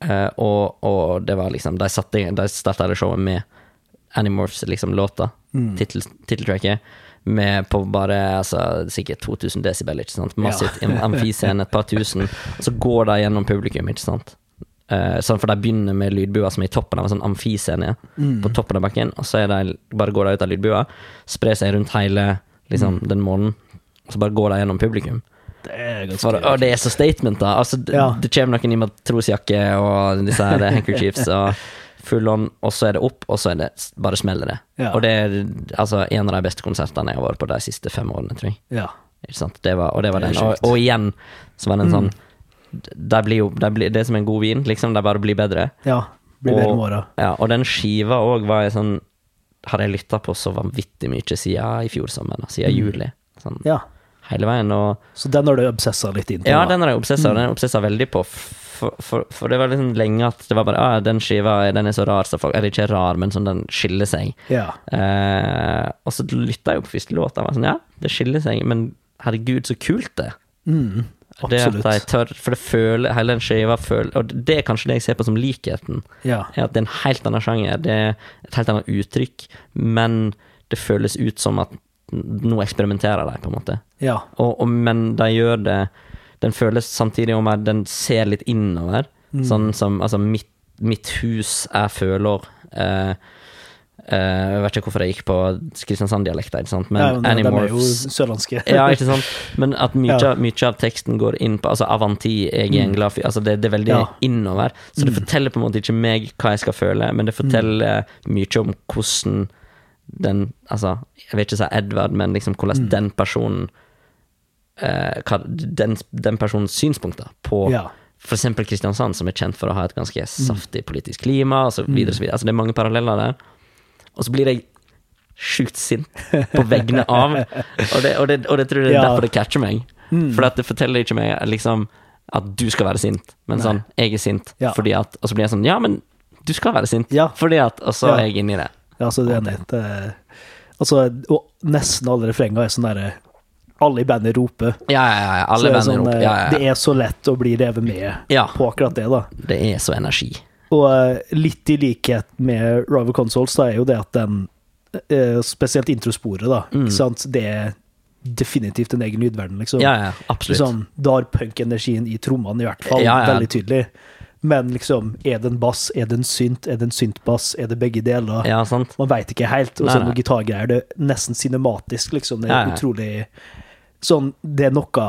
Eh, og, og det var liksom De, satte, de starta det showet med Animorphs liksom låta, Mm. titel, titeltracket, med på bare altså, sikkert 2000 desibel, ikke sant. Massivt ja. amfiscene, et par tusen. Og så går de gjennom publikum, ikke sant. Sånn, for de begynner med lydbua som er i toppen av en sånn amfiscene Mm. på toppen av bakken, og så er de, bare går de ut av lydbua, sprer seg rundt hele liksom, Mm. den morgenen, og så bare går de gjennom publikum. Det er For, og det er så statement, da. Altså, Ja. Det kommer noen i matrosjakke og disse her handkerchiefs og full on, og så er det opp, og så er det bare smeller det. Ja. Og det er altså en av de beste konsertene jeg har vært på de siste fem årene, tror jeg. Ja. Det var, og det var Det den. Og. Mm. og igjen så var det en sånn de blir jo, de blir, Det er som en god vin, liksom. De bare blir bedre. ja. Blir bedre med åra. ja, og den skiva òg var jeg sånn Har jeg lytta på så vanvittig mye siden i fjor sommer, siden siden juli. Sånn Ja. hele veien. Og Så den har du obsessa litt inn på? ja, den har jeg obsessa, den obsessa veldig på. For, for, for det var liksom lenge at det var bare ah, den skiva den er så rar, så folk Eller ikke rar, men sånn den skiller seg. Ja. Eh, og så lytta jeg på første låt, og var sånn Ja, det skiller seg, men herregud, så kult det. Mm. Det at de tør For det føler hele den skiva føler Og det er kanskje det jeg ser på som likheten. Ja. Er at det er en helt annen sjanger, det er et helt annet uttrykk, men det føles ut som at nå eksperimenterer de, på en måte. Ja. Og, og, men de gjør det Den føles samtidig om at den ser litt innover. Mm. Sånn som Altså, mitt, mitt hus er føler. Eh, eh, jeg vet ikke hvorfor jeg gikk på Kristiansand-dialekter, men ja, men de er jo Animorphs sørlandske. ja, ikke sant? Men at mye, Ja. mye av teksten går inn på Altså Avanti, jeg er en glad fyr altså det, det er veldig Ja. innover. Så det forteller på en måte ikke meg hva jeg skal føle, men det forteller mye om hvordan den Altså, jeg vil ikke si Edvard, men liksom hvordan den personen eh, hva, den, den personens synspunkter på Ja. eksempel Kristiansand, som er kjent for å ha et ganske saftig politisk klima, og så videre, og så videre. Altså, det er mange paralleller der. Og så blir jeg sjukt sint på vegne av, og det, og det, og det tror jeg er Ja. derfor det catcher meg. For det forteller ikke meg liksom at du skal være sint, men sånn, jeg er sint Ja. fordi at Og så blir jeg sånn, ja, men du skal være sint, Ja. fordi at Og så er jeg inni det. Ja, så det er enig. Altså, og nesten alle refrenger er sånn derre Alle i bandet roper. Ja, ja, ja. Så Alle det, er sånn, roper. Ja, Ja, ja, det er så lett å bli revet med på akkurat det, da. Det er så energi. Og eh, litt i likhet med Rival Consoles, da er jo det at den eh, Spesielt introsporet, da. Ikke sant? Det er definitivt en egen lydverden, liksom. Mm. Ja, ja, absolutt. Liksom, da har punk-energien i trommene i hvert fall Ja, ja. veldig tydelig. Men liksom, er det en bass, er det en synt, er det en syntbass, er det begge deler? Ja, sant? Man veit ikke helt. Og så noen gitargreier. Det er nesten cinematisk, liksom. Det er utrolig Sånn, det er noe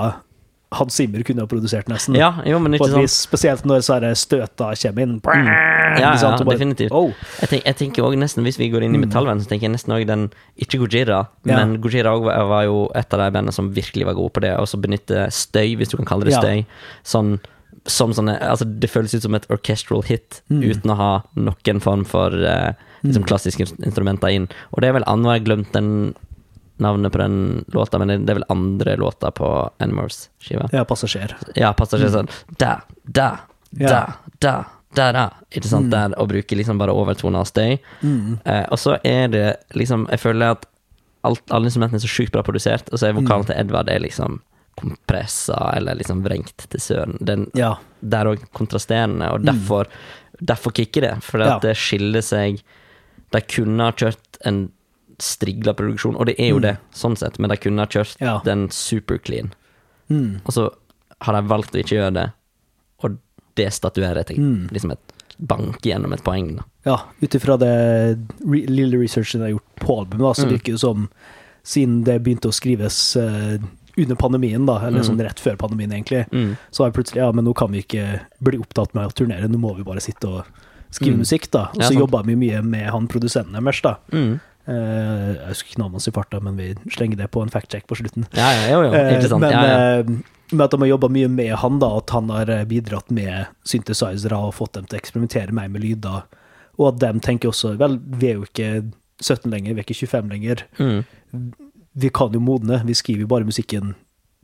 Hans Zimmer kunne ha produsert, nesten. Ja, jo, men ikke vis. Spesielt når sånne støta kommer inn. Ja, sant? ja, Og bare, definitivt. Oh, Jeg, tenk, jeg tenker også nesten, Hvis vi går inn i metallverden, så tenker jeg nesten også den Ikke Gojira, Mm. Ja. men Gojira var, var jo et av de bandene som virkelig var gode på det. Og så benytte støy, hvis du kan kalle det Ja. støy, sånn som sånne Altså, det føles ut som et orchestral hit Mm. uten å ha noen form for uh, liksom klassiske instrumenter inn. Og det er vel andre jeg har glemt den navnet på den låta, men det er vel andre låta på Animals-skiva. ja, passasjer. Ja, passasjer sånn Da, da, Ja. da, da, da, da. Ikke sant? Der, og bruke liksom bare overtoner og støy. Eh, og så er det liksom Jeg føler at alt, alle instrumentene er så sjukt bra produsert, og så er vokalen til Edvard er liksom kompressa eller liksom vrengt til søren. Den, Ja. det er òg kontrasterende, og derfor, derfor kicker det. For Ja. det skiller seg De kunne ha kjørt en strigla produksjon, og det er jo det, sånn sett, men de kunne ha kjørt Ja. den super clean. Mm. Og så har de valgt å ikke gjøre det, og det statuerer til Mm. liksom et bank gjennom et poeng. Da. Ja, ut ifra det re lille researchen jeg har gjort på albumet, da, så Mm. virker det som siden det begynte å skrives uh, under pandemien, da, eller Mm. sånn rett før pandemien, egentlig, Mm. så har jeg plutselig ja, men nå kan vi ikke bli opptatt med å turnere, nå må vi bare sitte og skrive Mm. musikk, da. Og så ja, jobba vi mye med han produsenten deres, da. Mm. Eh, jeg husker ikke navnet hans i farta, men vi slenger det på en fact-check på slutten. Ja, ja, jo, jo. Eh, sant. Men ja, ja. eh, med at de har jobba mye med han, da, at han har bidratt med synthesizere og fått dem til å eksperimentere mer med lyder, og at de tenker også Vel, vi er jo ikke 17 lenger, vi er ikke 25 lenger. Mm. Vi kan jo modne, vi skriver jo bare musikken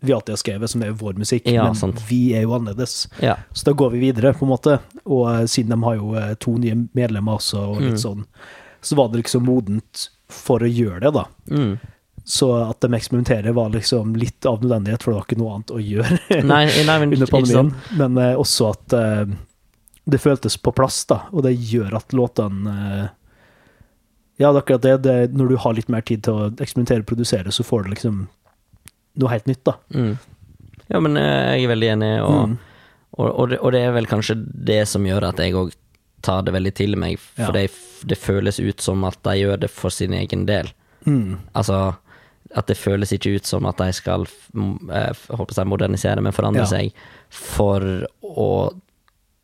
vi alltid har skrevet, som er vår musikk, Ja, men sant. vi er jo annerledes. ja. Så da går vi videre, på en måte. Og siden de har jo to nye medlemmer også, og litt Mm. sånn, så var det liksom modent for å gjøre det, da. Mm. Så at de eksperimenterer, var liksom litt av nødvendighet, for det var ikke noe annet å gjøre Nei, nei, men under pandemien. Men uh, også at uh, det føltes på plass, da, og det gjør at låtene uh, Ja, det er akkurat det, det. Når du har litt mer tid til å eksperimentere og produsere, så får du liksom noe helt nytt, da. Mm. Ja, men jeg er veldig enig, og, Mm. og, og, det, og det er vel kanskje det som gjør at jeg òg tar det veldig til meg, Ja. for det, det føles ut som at de gjør det for sin egen del. Mm. Altså at det føles ikke ut som at de skal eh, håper jeg modernisere, men forandre Ja. seg for å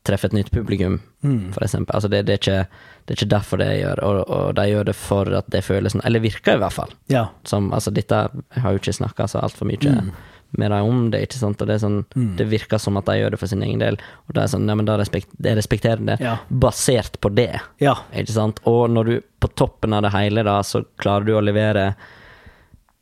treffe et nytt publikum, Mm. for eksempel. Altså det, det, er ikke, det er ikke derfor det gjør, og, og de gjør det for at det føles eller virker i hvert fall. Ja. Som, altså dette, jeg har jo ikke snakka så altfor mye Mm. Med dem om det, ikke sant, og det er sånn, Mm. det virker som at de gjør det for sin egen del, og det er sånn, ja, men da respekt, det respekterer det, Ja. basert på det. Ja. Ikke sant? Og når du på toppen av det hele, da, så klarer du å levere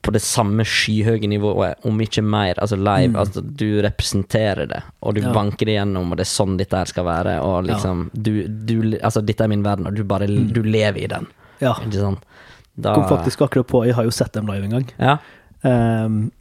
på det samme skyhøye nivået, om ikke mer, altså live. Altså, du representerer det, og du Mm. Ja. banker det gjennom, og det er sånn dette her skal være, og liksom du, du, Altså, dette er min verden, og du bare du lever i den. Mm. ja. Ikke sant? Da, Kom faktisk akkurat på, jeg har jo sett dem live en gang. Ja, Ehm,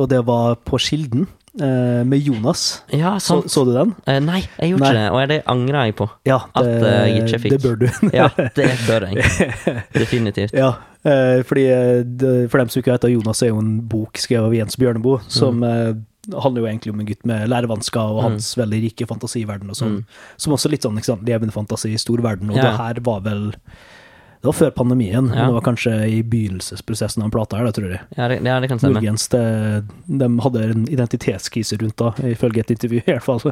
og det var på Skilden, eh, med Jonas. ja Så, så du den? Eh, nei, jeg gjorde Nei. ikke det, og det angrer jeg på. Ja, At, det, eh, jeg ikke fikk. det bør du. Ja, det bør jeg. Definitivt. Ja, eh, fordi eh, det, for dem som ikke vet det, Jonas er jo en bok skrevet av Jens Bjørneboe, som eh, handler jo egentlig om en gutt med lærevansker og Mm. hans veldig rike fantasiverden og sånn. Mm. Som også litt sånn sant, levende fantasi i stor verden, og Ja. det her var vel Det var før pandemien, Ja. Men det var kanskje i begynnelsesprosessen av den plata her, da, tror jeg. Ja, det, ja, det kan stemme. Muligens det, de hadde en identitetskrise rundt da, ifølge et intervju, i hvert fall.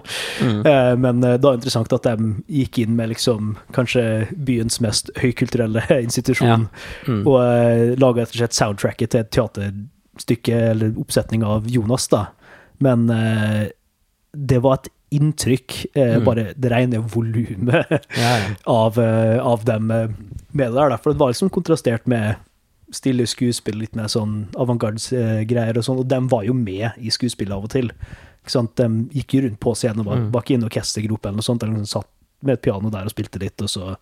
Mm. Eh, Men det er det interessant at de gikk inn med liksom kanskje byens mest høykulturelle institusjon, Mm. og uh, laga rett og slett soundtracket til et teaterstykke eller oppsetning av Jonas, da. Men eh, det var et inntrykk, eh, Mm. bare det rene volumet Ja, ja. av, eh, av dem eh, med det der. For det var liksom kontrastert med stille skuespill, litt mer sånn avantgarde-greier og sånn, og de var jo med i skuespillet av og til. Ikke sant? De gikk jo rundt på scenen og var, Mm. inne i orkestergruppe eller noe sånt, eller liksom satt med et piano der og spilte litt, og så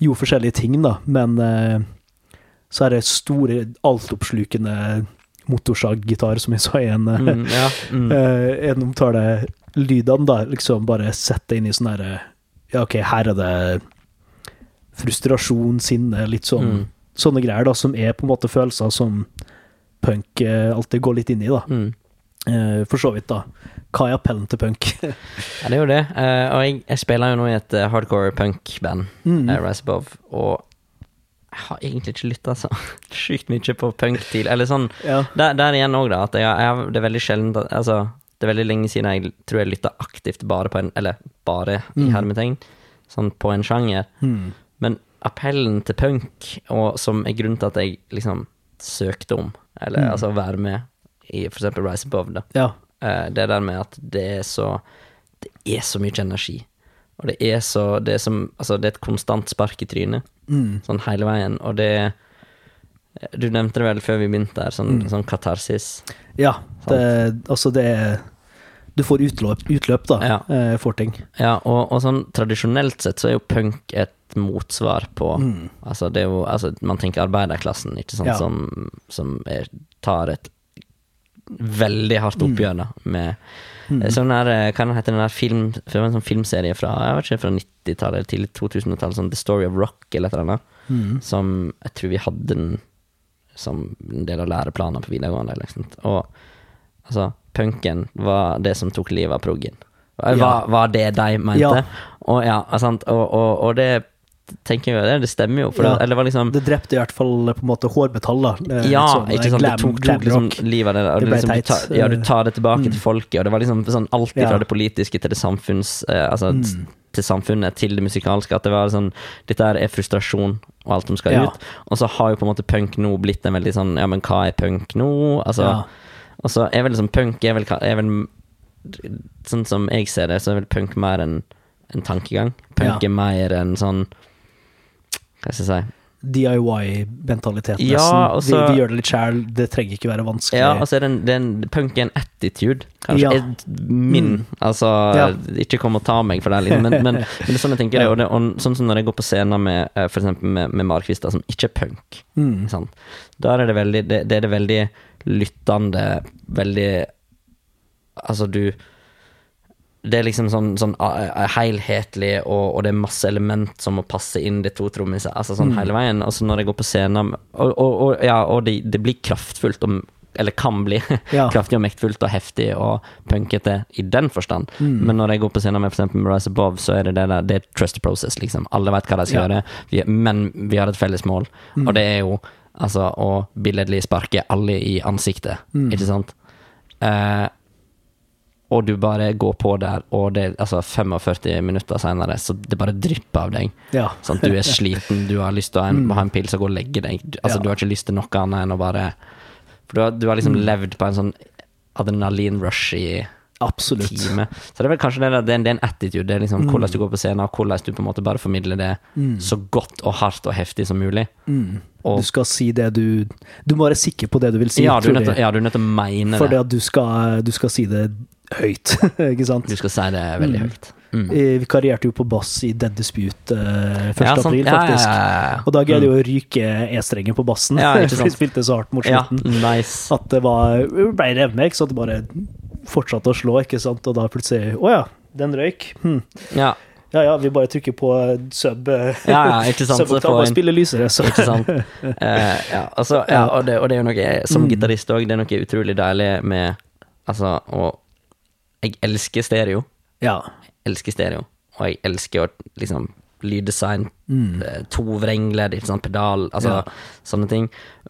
gjorde forskjellige ting, da. Men uh, så er det store, altoppslukende motorsaggitar, som jeg sa i en, Mm, ja. Mm. uh, en omtale. Lydene, da, liksom bare sette inn i sånn herre Ja, OK, her er det frustrasjon, sinne, litt sånn Mm. sånne greier, da, som er på en måte følelser som punk eh, alltid går litt inn i, da. Mm. Eh, for så vidt, da. Hva er appellen til punk? Ja, det er jo det. Uh, og jeg, jeg spiller jo nå i et uh, hardcore punk-band, Mm. Rise Above, og jeg har egentlig ikke lytta så sjukt mye på punk til Eller sånn ja. Der, der igjen òg, da. At jeg, jeg, det er veldig sjelden at- Altså, det er veldig lenge siden jeg tror jeg lytta aktivt bare på en Eller bare, i Mm. hermetegn, sånn på en sjanger. Mm. Men appellen til punk, og som er grunnen til at jeg liksom søkte om, eller Mm. altså være med i eksempel Rise Above, da. ja. Eh, Det der med at det er så Det er så mye energi. Og det er så Det er som Altså, det er et konstant spark i trynet, Mm. sånn hele veien, og det Du nevnte det vel før vi begynte her, sånn, Mm. sånn katarsis. ja. Det, altså, det er Du får utløp, utløp da, Ja. eh, for ting. Ja, og, og sånn tradisjonelt sett så er jo punk et motsvar på Mm. Altså, det er jo Altså, man tenker arbeiderklassen, ikke sant, Ja. som, som er, tar et veldig hardt oppgjør, da, med Mm. Sånn der, eh, Hva heter den der film en sånn filmserie fra jeg vet ikke, fra 90-tallet til 2000-tallet, sånn The Story of Rock eller et eller annet, Mm. som jeg tror vi hadde den som en del av læreplanen på videregående. Liksom. Og altså, punken var det som tok livet av proggen. Var, Ja. var det de mente? Ja. Og, ja, sant? Og, og, og det tenker jeg det, det stemmer jo. For Ja. det, eller det var liksom Det drepte i hvert fall på en måte hårmetall, da. Eh, Ja, sånn, ikke eh, sant. glam- det tok, tok liksom livet av det. Og Det det liksom, du, tar, ja, du tar det tilbake til folket, og det var liksom sånn Ja. fra det politiske til det samfunns... Eh, altså Mm. Til samfunnet, til det musikalske. At det var sånn Dette er frustrasjon og alt som skal Ja. ut. Og så har jo på en måte punk nå blitt en veldig sånn Ja, men hva er punk nå? Altså Ja. Og så er vel liksom punk er vel, er vel Sånn som jeg ser det, så er vel punk mer en, en tankegang. Punk Ja. er mer en sånn Hva skal jeg si DIY-mentalitet, Ja, nesten. og så- vi, vi gjør det litt sjæl, det trenger ikke være vanskelig. Ja, altså er det en, det er en, punk er en attitude, kanskje. Ja. Min. Altså, Ja. ikke kom og ta meg for det, liksom. men, men, men det er sånn jeg tenker det. Og, det, og sånn som når jeg går på scener med f.eks. for eksempel med, med Markvist, da, som ikke er punk, Mm. sant? da er det veldig det, det er det veldig lyttende, veldig Altså, du det er liksom sånn, sånn uh, helhetlig, og, og det er masse element som må passe inn de to trommisene. Altså sånn hele veien. Og så når jeg går på scenen Og, og, og, ja, det, det blir kraftfullt, og, eller kan bli Ja. kraftig og mektfullt og heftig og punkete i den forstand. Men når jeg går på scenen med f.eks. Rise Above, så er det det der Det er trust process, liksom. Alle vet hva de skal Ja. gjøre, vi, men vi har et felles mål, og det er jo altså å billedlig sparke alle i ansiktet, ikke sant? Eh, og du bare går på der, og det er altså 45 minutter senere, så det bare drypper av deg. Ja. Sånn, du er sliten, du har lyst til å ha en, ha en pils og gå og legge deg. Du, altså, Ja. du har ikke lyst til noe annet enn å bare For du har, du har liksom levd på en sånn adrenalin-rush i Absolutt. time. Så det er vel kanskje det, det, er, det er en attitude. Det er liksom hvordan du går på scenen, og hvordan du på en måte bare formidler det så godt og hardt og heftig som mulig. Og Du skal si det du Du må være sikker på det du vil si. ja, du er nødt til, å mene Fordi For at du skal, du skal si det høyt, ikke sant? Du skal si det veldig høyt. Mm. Eh, Vi karierte jo på bass i Dead Dispute uh, 1. Ja, april, Ja, ja, faktisk. ja, ja. Og da greide jeg jo å ryke E-strengen på bassen, Ja, vi spilte så hardt mot Ja, slutten. nice. At det var ble revmek, så? Det bare fortsatte å slå, ikke sant? Og da plutselig Å ja, den røyk. Hm. Ja, Ja ja, vi bare trykker på sub eh, ja, ja ikke sant. Sub-oktav og spiller lysere, så Ikke sant? Uh, ja, altså, ja, og, det, og det er jo noe Som gitarist òg, det er noe utrolig deilig med Altså, og Jeg elsker stereo. Ja. Jeg elsker stereo. Og jeg elsker å liksom lyddesign, mm. to vrengler, sånn pedal, altså Ja. sånne ting.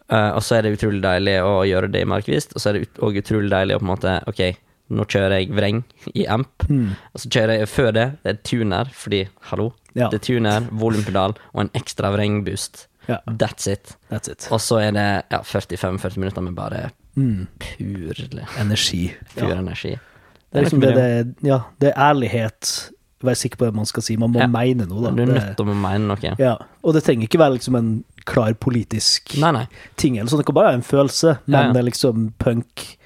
Uh, og så er det utrolig deilig å gjøre det i Markvist, og så er det ut- utrolig deilig å på en måte Ok, nå kjører jeg vreng i amp, og så kjører jeg før det, det er tuner, fordi hallo, Ja. det er tuner, volumpedal og en ekstra vrengboost. Ja. That's it. That's it. Og så er det ja, 45-40 minutter med bare Mm. pur, Energi. pur energi. Det er liksom det, det, ja, det er ærlighet. Være sikker på det man skal si. Man må Ja. mene noe, da. Du er nødt til å mene noe. ja. Og det trenger ikke være liksom en klar politisk Nei, nei. ting, eller sånn. det kan bare være en følelse, men det er liksom punk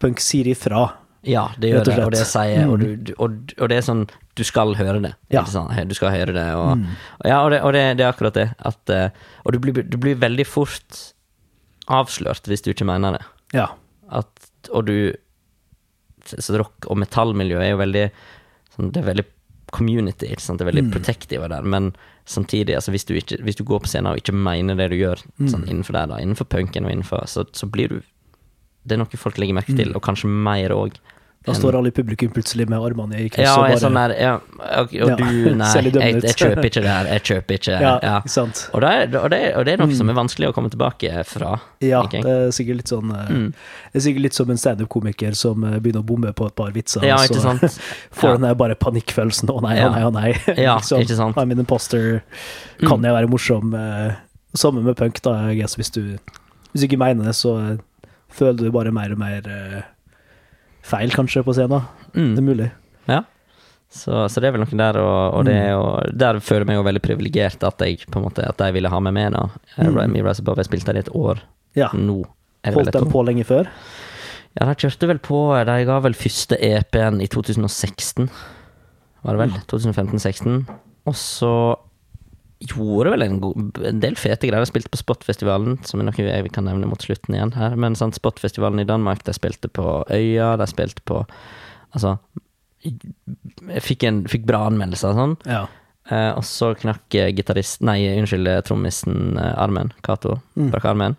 Punk sier ifra. Ja, det gjør det, og det sier og, Mm. du, og, og det er sånn Du skal høre det. Ja. Du skal høre det, og, og Ja, det, det, det er akkurat det. At, eh, og du blir, du blir veldig fort avslørt hvis du ikke mener det. Ja. At, og du Så rock- og metallmiljøet er jo veldig sånn, Det er veldig community, ikke sant? det er veldig Mm. protective der, men samtidig, altså, hvis, du ikke, hvis du går på scenen og ikke mener det du gjør Mm. sånn, innenfor der, da, innenfor punken og innenfor, så, så blir du Det er noe folk legger merke Mm. til, og kanskje mer òg. Da står alle i publikum plutselig med armene i kryss Ja, og bare sånn der ja, Og, og du, nei, jeg, jeg kjøper ikke det her. Jeg kjøper ikke Ja, ja. sant. Og, det er, og, det, og det er noe som er vanskelig å komme tilbake fra. Ja, det er sikkert litt sånn eh, Mm. Det er sikkert litt som en standup-komiker som eh, begynner å bomme på et par vitser, Ja, ikke sant? så får Ja. den der bare panikkfølelsen 'å nei, å nei, å nei'. Ja, liksom, ikke sant? I'm an imposter. Kan jeg være morsom? Eh, Samme med punk, da, jeg guess. Hvis du, hvis du ikke mener det, så føler du bare mer og mer feil, kanskje, på scenen. Det Mm. er mulig. Ja. Så, så det er vel noe der, og, og det er jo, der føler jeg meg jo veldig privilegert at jeg på en måte, at de ville ha meg med. da. Mm. I Rise Above, jeg spilte der i et år Ja. nå. Det Holdt den på lenge før? Ja, de kjørte vel på De ga vel første EP-en i 2016, var det vel? 2015-16. Og så gjorde vel en, god, en del fete greier. De spilte på Spotfestivalen, som er noe jeg kan nevne mot slutten igjen her. Men sant, Spotfestivalen i Danmark, de spilte på Øya, de spilte på Altså Jeg fikk, en, fikk bra anmeldelser og sånn. Ja. Eh, og så knakk gitarist Nei, unnskyld, trommisen eh, armen. Cato Mm. brakk armen.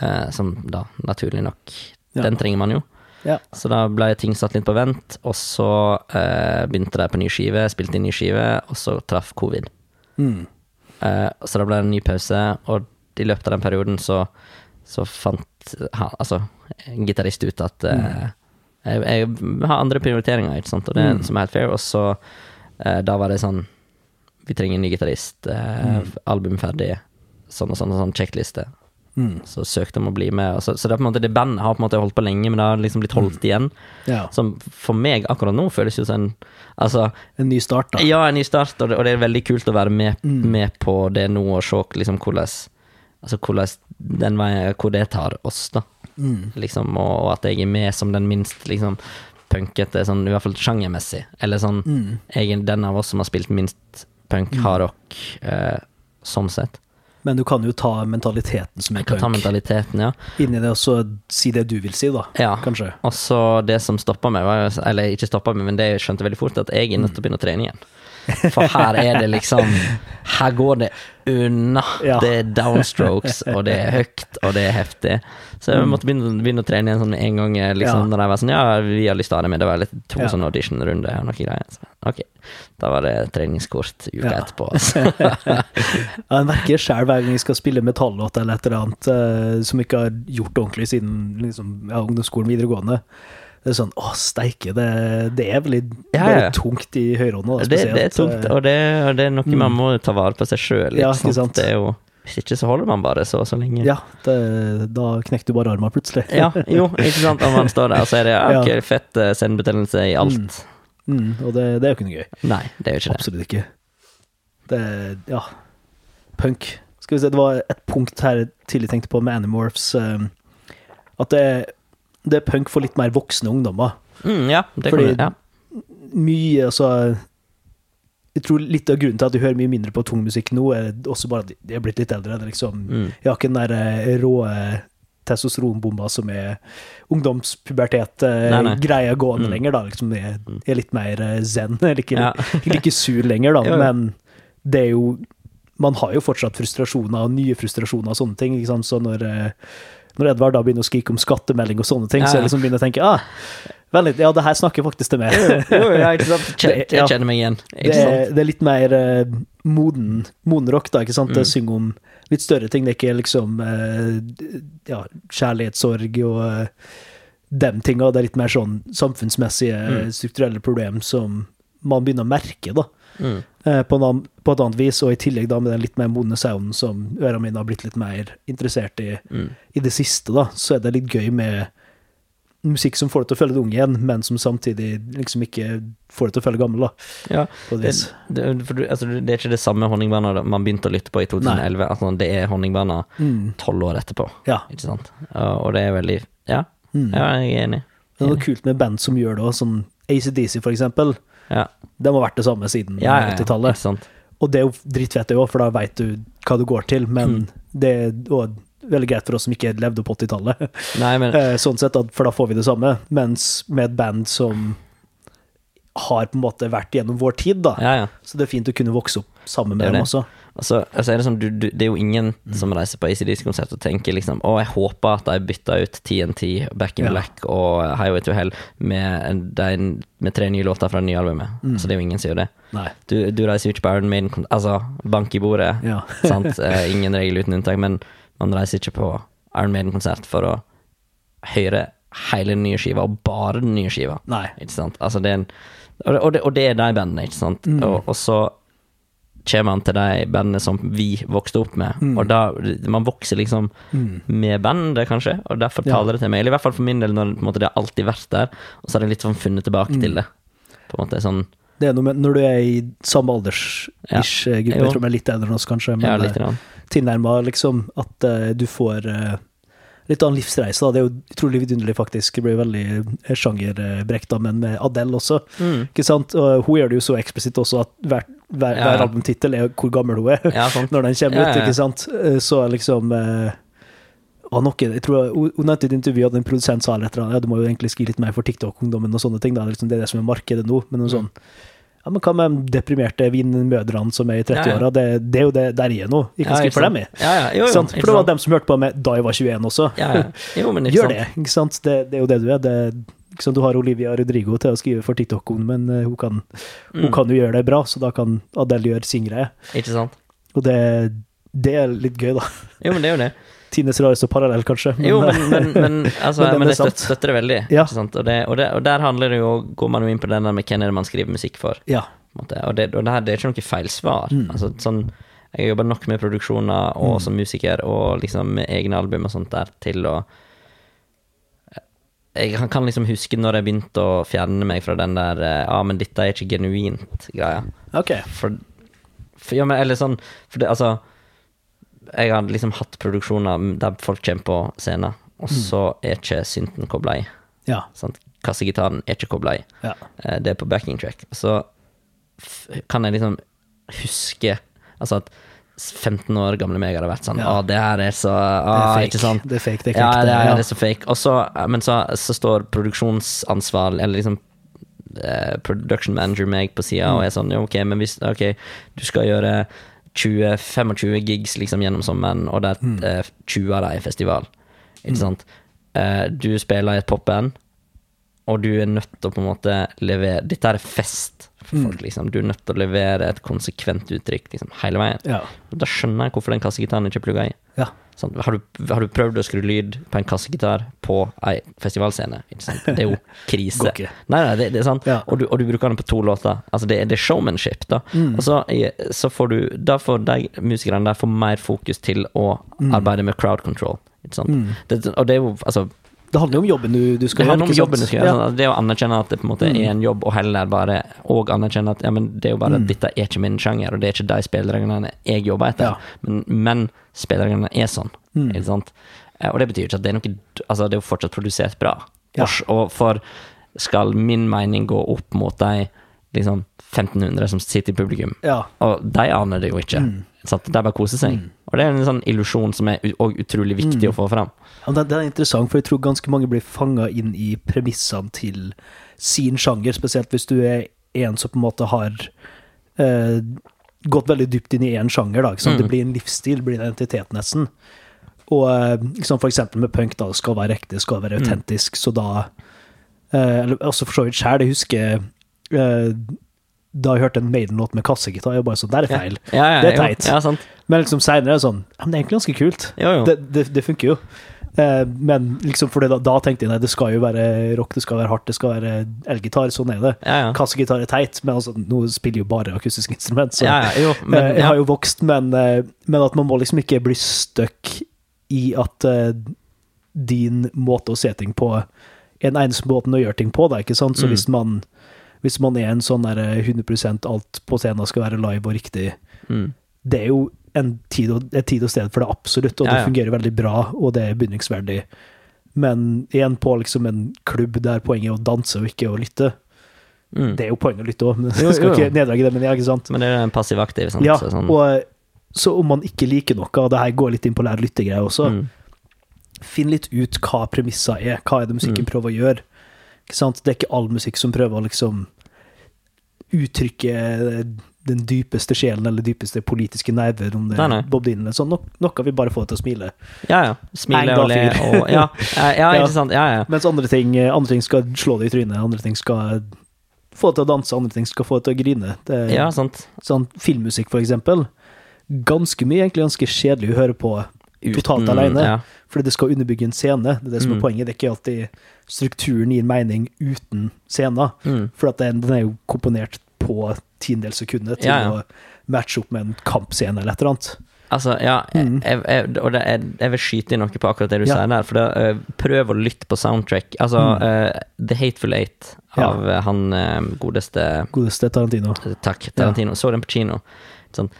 Eh, som da, naturlig nok Ja. Den trenger man jo. Ja. Så da ble ting satt litt på vent, og så eh, begynte de på ny skive, spilte inn ny skive, og så traff covid. Mm. Uh, så da ble det en ny pause, og i løpet av den perioden så, så fant ha, altså, gitarist ut at eh, jeg, jeg har andre prioriteringer, ikke sant, og det Mm. som er helt fair. Og så uh, da var det sånn Vi trenger en ny gitarist. Mm. Album ferdig. Sånn og sånn og sånn sjekkliste. Mm. Så søkte om å bli med. Så, så det, er på en måte, det bandet har på en måte holdt på lenge, men det har liksom blitt holdt igjen. Ja. Som for meg akkurat nå føles jo som en Altså, En ny start, da. ja, en ny start, og det, og det er veldig kult å være med, Mm. med på det nå og se liksom hvordan Altså hvordan den veien Hvor det tar oss, da. Mm. Liksom, og, og at jeg er med som den minst liksom punkete, sånn, i hvert fall sjangermessig. Eller sånn Mm. Jeg den av oss som har spilt minst punk, hardrock, eh, sånn sett. Men du kan jo ta mentaliteten som er Jeg kan ta punk, mentaliteten, ja. Inni det, og så si det du vil si, da. ja. Kanskje. Og så det som stoppa meg, var Eller ikke stoppa meg, men det jeg skjønte veldig fort, at jeg er nødt til å begynne å trene igjen. For her er det liksom Her går det unna. Ja. Det er downstrokes, og det er høyt, og det er heftig. Så jeg måtte begynne, begynne å trene igjen sånn en gang. Liksom, Mm. Ja. Når jeg var sånn Ja, vi har lyst til å ha det med. Det var litt to Ja. sånne auditionrunder og noe greier. Så, ok, da var det treningskort uka Ja. etterpå. Altså. Ja, Jeg merker sjøl hver gang jeg skal spille metallåt eller et eller annet eh, som jeg ikke har gjort ordentlig siden liksom, ungdomsskolen videregående. Det er sånn Å, steike, det, det er veldig Ja, ja. tungt i høyrehånda. da, det, det er tungt, og det, og det er noe man må ta vare på seg sjøl. Ja. Det er jo Hvis ikke så holder man bare så og så lenge. Ja, det, da knekker du bare armen plutselig. Ja, jo, ikke sant. Om man står der, så er det ja, ok, fett sendebetennelse i alt. Mm, og det, det er jo ikke noe gøy. Nei, det er jo ikke det. Absolutt ikke. Det Ja. Punk. Skal vi se, det var et punkt her jeg tidlig tenkte på med Animorphs. Um, at det, det er punk for litt mer voksne ungdommer. Mm, ja, det Fordi- kan ja. Mye, altså Jeg tror litt av grunnen til at du hører mye mindre på tung musikk nå, er også bare at de er blitt litt eldre. Det er liksom, Mm. Jeg har ikke den der eh, rå testosteronbomba som er ungdomspubertet-greia gående Mm. lenger, da. Liksom jeg er litt mer eh, zen. Jeg er ikke, Ja. ikke sur lenger, da. Men det er jo Man har jo fortsatt frustrasjoner, og nye frustrasjoner og sånne ting. Så når, eh, når Edvard da begynner å skrike om skattemelding og sånne ting, Ja, så jeg liksom begynner å tenke ah, vent litt, ja, det her snakker faktisk til meg. Jo, ja, ikke sant. Jeg kjenner meg igjen. Det, er, det er litt mer uh, moden, moden rock, da, ikke sant? Det Mm. synger om litt større ting. Det er ikke liksom uh, ja, kjærlighetssorg og uh, dem tinga. Det er litt mer sånn samfunnsmessige, Mm. strukturelle problem som man begynner å merke, da. Mm. Eh, På, en annen, på et annet vis, og i tillegg da med den litt mer modne sounden som ørene mine har blitt litt mer interessert i Mm. i det siste, da, så er det litt gøy med musikk som får deg til å føle deg ung igjen, men som samtidig liksom ikke får deg til å føle gammel, da. Ja, det, det, for du, altså, det er ikke det samme Honningbarna man begynte å lytte på i 2011. Altså, det er Honningbarna Mm. tolv år etterpå, Ja. ikke sant? Og det er veldig Ja, Mm. ja jeg er enig. Det er noe kult med band som gjør det òg, sånn ACDC for eksempel. Ja, må har vært det samme siden ja, ja, ja, 80-tallet. Og det er jo dritfett, det òg, for da veit du hva du går til, men Mm. det er også veldig greit for oss som ikke levde på 80-tallet. Men Eh, sånn sett, for da får vi det samme. Mens med et band som har på en måte vært gjennom vår tid, da. Ja, ja. Så det er fint å kunne vokse opp sammen Det det. med dem også. Altså, altså er det, sånn, du, du, det er jo ingen Mm. som reiser på ACDC-konsert og tenker liksom Å, jeg håper at de bytter ut TNT, Back in Ja. Black og Highway to Hell med, de, med tre nye låter fra det nye albumet. Mm. Altså, det er jo ingen som gjør det. Du, du reiser jo ikke på Iron Maiden Altså, bank i bordet, Ja. sant? Ingen regel uten unntak, men man reiser ikke på Iron Maiden-konsert for å høre hele den nye skiva, og bare den nye skiva. Nei. Ikke sant? Altså, det er en, og, det, og det er de bandene, ikke sant? Mm. Og, og så kommer han til de bandene som vi vokste opp med, Mm. og da Man vokser liksom Mm. med bandet, kanskje, og derfor Ja. taler det til meg. Eller i hvert fall for min del, når på en måte, det har alltid vært der, og så har jeg litt sånn funnet tilbake Mm. til det. På en måte sånn Det er noe med når du er i samme alders-ish Ja. gruppe, Jo. jeg tror vi er litt eldre enn oss kanskje, men litt. eh, tilnærma liksom at uh, du får uh, litt annen livsreise. Da. Det er jo utrolig vidunderlig, faktisk. Det blir veldig eh, sjangerbrekt, men med Adele også. Mm. Ikke sant? Og hun gjør det jo så eksplisitt også at hver, hver, Ja, hver albumtittel er hvor gammel hun er Ja, når den kommer Ja, ja, ut, ja. ikke sant? Eh, Så liksom eh, noe, jeg tror Hun nevnte i et intervju at en produsent sa litt, ja, du må jo egentlig skrive litt mer for TikTok-ungdommen og sånne ting. Da. Det er liksom det, det som er markedet nå. Men noe Mm. sånn ja, men hva med de deprimerte vinmødrene som er i Ja, ja. 30-åra? Det, det er jo det der jeg er nå. Jeg kan Ja, skrive for dem, jeg. Ja, ja. Jo, jo, For det var sant? dem som hørte på meg da jeg var 21 også. Ja, ja. Jo, Gjør sant? det, ikke sant? Det, det er jo det du er. Det, sant, Du har Olivia Rodrigo til å skrive for TikTok-en, men uh, hun, kan, hun kan jo gjøre det bra, så da kan Adele gjøre sin greie. Ikke sant? Og det, det er litt gøy, da. Jo, men det er jo det. Tines rareste parallell, kanskje. Jo, men, men, men, altså, Men men jeg støtter, støtter det veldig. Ja. Og, det, og, det, og der handler det jo, går man jo inn på den der med hvem er det man skriver musikk for. Ja. Og, det, og det, her, det er ikke noe feil svar. Mm. Altså, sånn, jeg jobber nok med produksjoner og som musiker og liksom med egne album og sånt der til å Jeg kan- liksom huske når jeg begynte å fjerne meg fra den der Ja, Ja, men dette er ikke genuint-greia. Ok. For, for Ja, men eller sånn For det, altså Jeg har liksom hatt produksjoner der folk kommer på scenen, og så er ikke synten kobla i. Ja. Sant? Kassegitaren er ikke kobla i. ja. Eh, Det er på backing track. Så kan jeg liksom huske Altså at 15 år gamle meg hadde vært sånn Ja. Å, det her er så Det Å, er ikke fake. sant? Det er fake, det er Ja, fake. det er, ja. det er så fake. Og så, men så, så står produksjonsansvar, eller liksom eh, production manager meg på sida Mm. og er sånn Jo, Ok, men hvis Ok, du skal gjøre 20-25 gigs liksom gjennom sommeren, og det Mm. er eh, 20 av dem er festival. Ikke sant? Eh, du spiller i et popband, og du er nødt til å på en måte levere Dette er fest for Mm. folk, liksom. Du er nødt til å levere et konsekvent uttrykk liksom, hele veien. Ja. Da skjønner jeg hvorfor den kassegitaren ikke er plugga i. ja. Sånn, Har, du, har du prøvd å skru lyd på en kassegitar på ei festivalscene? Det er jo krise. Nei, nei, det, det er sant. Ja. Og, du, og du bruker den på to låter. Altså, det, det er showmanship, da. Mm. Og så, så får du Da får de musikerne der få mer fokus til å arbeide med crowd control. Mm. Det, og det er jo altså Det handler jo om jobben du, du skal det handler om jobben du skal gjøre. Ja. sånn Det å anerkjenne at det på en måte er en jobb, og heller bare Og anerkjenne at ja, men det er jo bare Mm. dette er ikke min sjanger, og det er ikke de spillereglene jeg jobber etter. Ja. Men, men spillereglene er sånn. Mm. Ikke sant? Eh, Og det betyr ikke at det er noe Altså, det er jo fortsatt produsert bra. Ja. Og, for skal min mening gå opp mot de liksom 1500 som sitter i publikum, og de aner det jo ikke. Mm. Sant? er bare å kose seg. Og det er en sånn illusjon som er utrolig viktig Mm. å få fram. Ja, det, det er interessant, for jeg tror ganske mange blir fanga inn i premissene til sin sjanger, spesielt hvis du er en som på en måte har eh, gått veldig dypt inn i én sjanger. Da? Mm. Det blir en livsstil, blir en identitet, nesten. Og liksom for eksempel med punk, da, det skal være ekte, det skal være Mm. autentisk, så da eh, Eller også for så vidt sjæl, jeg husker eh, da jeg hørte en Maiden-låt med kassegitar, jeg bare sånn, det er feil. Ja, ja, Det er teit. Ja, sant. Men liksom seinere er det sånn, ja, men det er egentlig ganske kult. Jo, jo. Det, det, det funker jo. Eh, men liksom for da, da tenkte jeg nei, det skal jo være rock, det skal være hardt, det skal være elgitar. Sånn er det. Ja, ja. Kassegitar er teit, men altså, nå spiller jo bare akustisk instrument. Så ja, ja, jo, men, eh, jeg ja. har jo vokst, men, eh, men at man må liksom ikke bli stuck i at eh, din måte å se ting på er den eneste måten å gjøre ting på. Da, ikke sant? Så Mm. hvis, man, hvis man er en sånn der eh, 100% alt på scenen skal være live og riktig, mm. det er jo en tid og, et tid og sted for det, absolutt, og Ja, det fungerer veldig bra, og det er begynningsverdig. Men igjen på liksom en klubb der poenget er å danse og ikke å lytte. Mm. Det er jo poenget å lytte òg, men jeg skal jo, jo. ikke neddrage det, men ja, ikke sant. Men det er en passiv aktiv, sant? Ja, så, sånn, og så om man ikke liker noe, og det her går litt inn på lær-lytte-greier også, mm. finn litt ut hva premissa er, hva er det musikken Mm. prøver å gjøre. Det er ikke all musikk som prøver å liksom uttrykke den dypeste sjelen eller dypeste politiske nerver, om det Nei, nei. Bob Dylan eller sånn. Nok, noe vi bare får til å smile. Ja, ja. Smile og le og Ja, ja, ja Ja. ikke sant. Ja, ja. Mens andre ting, andre ting skal slå deg i trynet, andre ting skal få deg til å danse, andre ting skal få deg til å grine. Det Ja, sant. Sånn filmmusikk, for eksempel. Ganske mye, egentlig ganske kjedelig å høre på totalt alene. Ja. Fordi det skal underbygge en scene. Det er det som er Mm. poenget. Det er ikke alltid strukturen gir mening uten scenen. Mm. For at den, den er jo komponert på tiendedels sekundet til Ja, ja. å matche opp med en kampscene eller et eller annet. Altså, ja, Mm. jeg, jeg, og det, jeg, jeg vil skyte inn noe på akkurat det du Ja. sier der. For det, eh, prøv å lytte på soundtrack. Altså, Mm. uh, The Hateful Eight av ja. han uh, godeste Godeste Tarantino. Takk, Tarantino. Så den på kino. Sånn,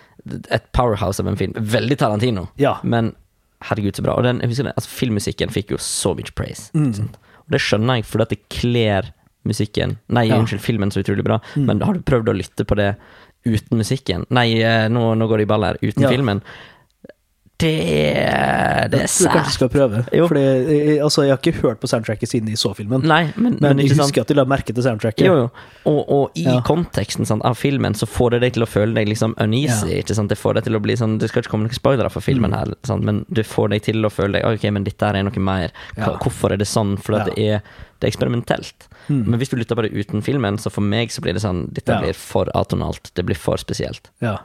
et powerhouse av en film. Veldig Tarantino, men herregud, så bra. Og den, jeg husker altså, filmmusikken fikk jo så mye praise. Mm. Sant? Det skjønner jeg, fordi at det kler musikken Nei, Ja. unnskyld, filmen så utrolig bra, Mm. men har du prøvd å lytte på det uten musikken? Nei, eh, nå, nå går det i ball her. Uten Ja. filmen. Det er det er sært. Du kanskje skal prøve. Jo. Fordi, jeg, altså, jeg har ikke hørt på soundtracket siden jeg så filmen. Nei, men, men, men jeg husker sant? at de la merke til soundtracket. Jo, jo. Og, og i Ja. konteksten sant, av filmen så får det deg til å føle deg liksom uneasy. Ja. Det får deg til å bli sånn Det skal ikke komme noen spoilere for filmen Mm. her, sant? men det får deg til å føle deg Ok, men dette her er noe mer. Hva, Ja. Hvorfor er det sånn? For det, er, det er eksperimentelt. Mm. Men hvis du lytter det uten filmen, så for meg så blir det sånn Dette Ja. blir for atonalt. Det blir for spesielt. Ja.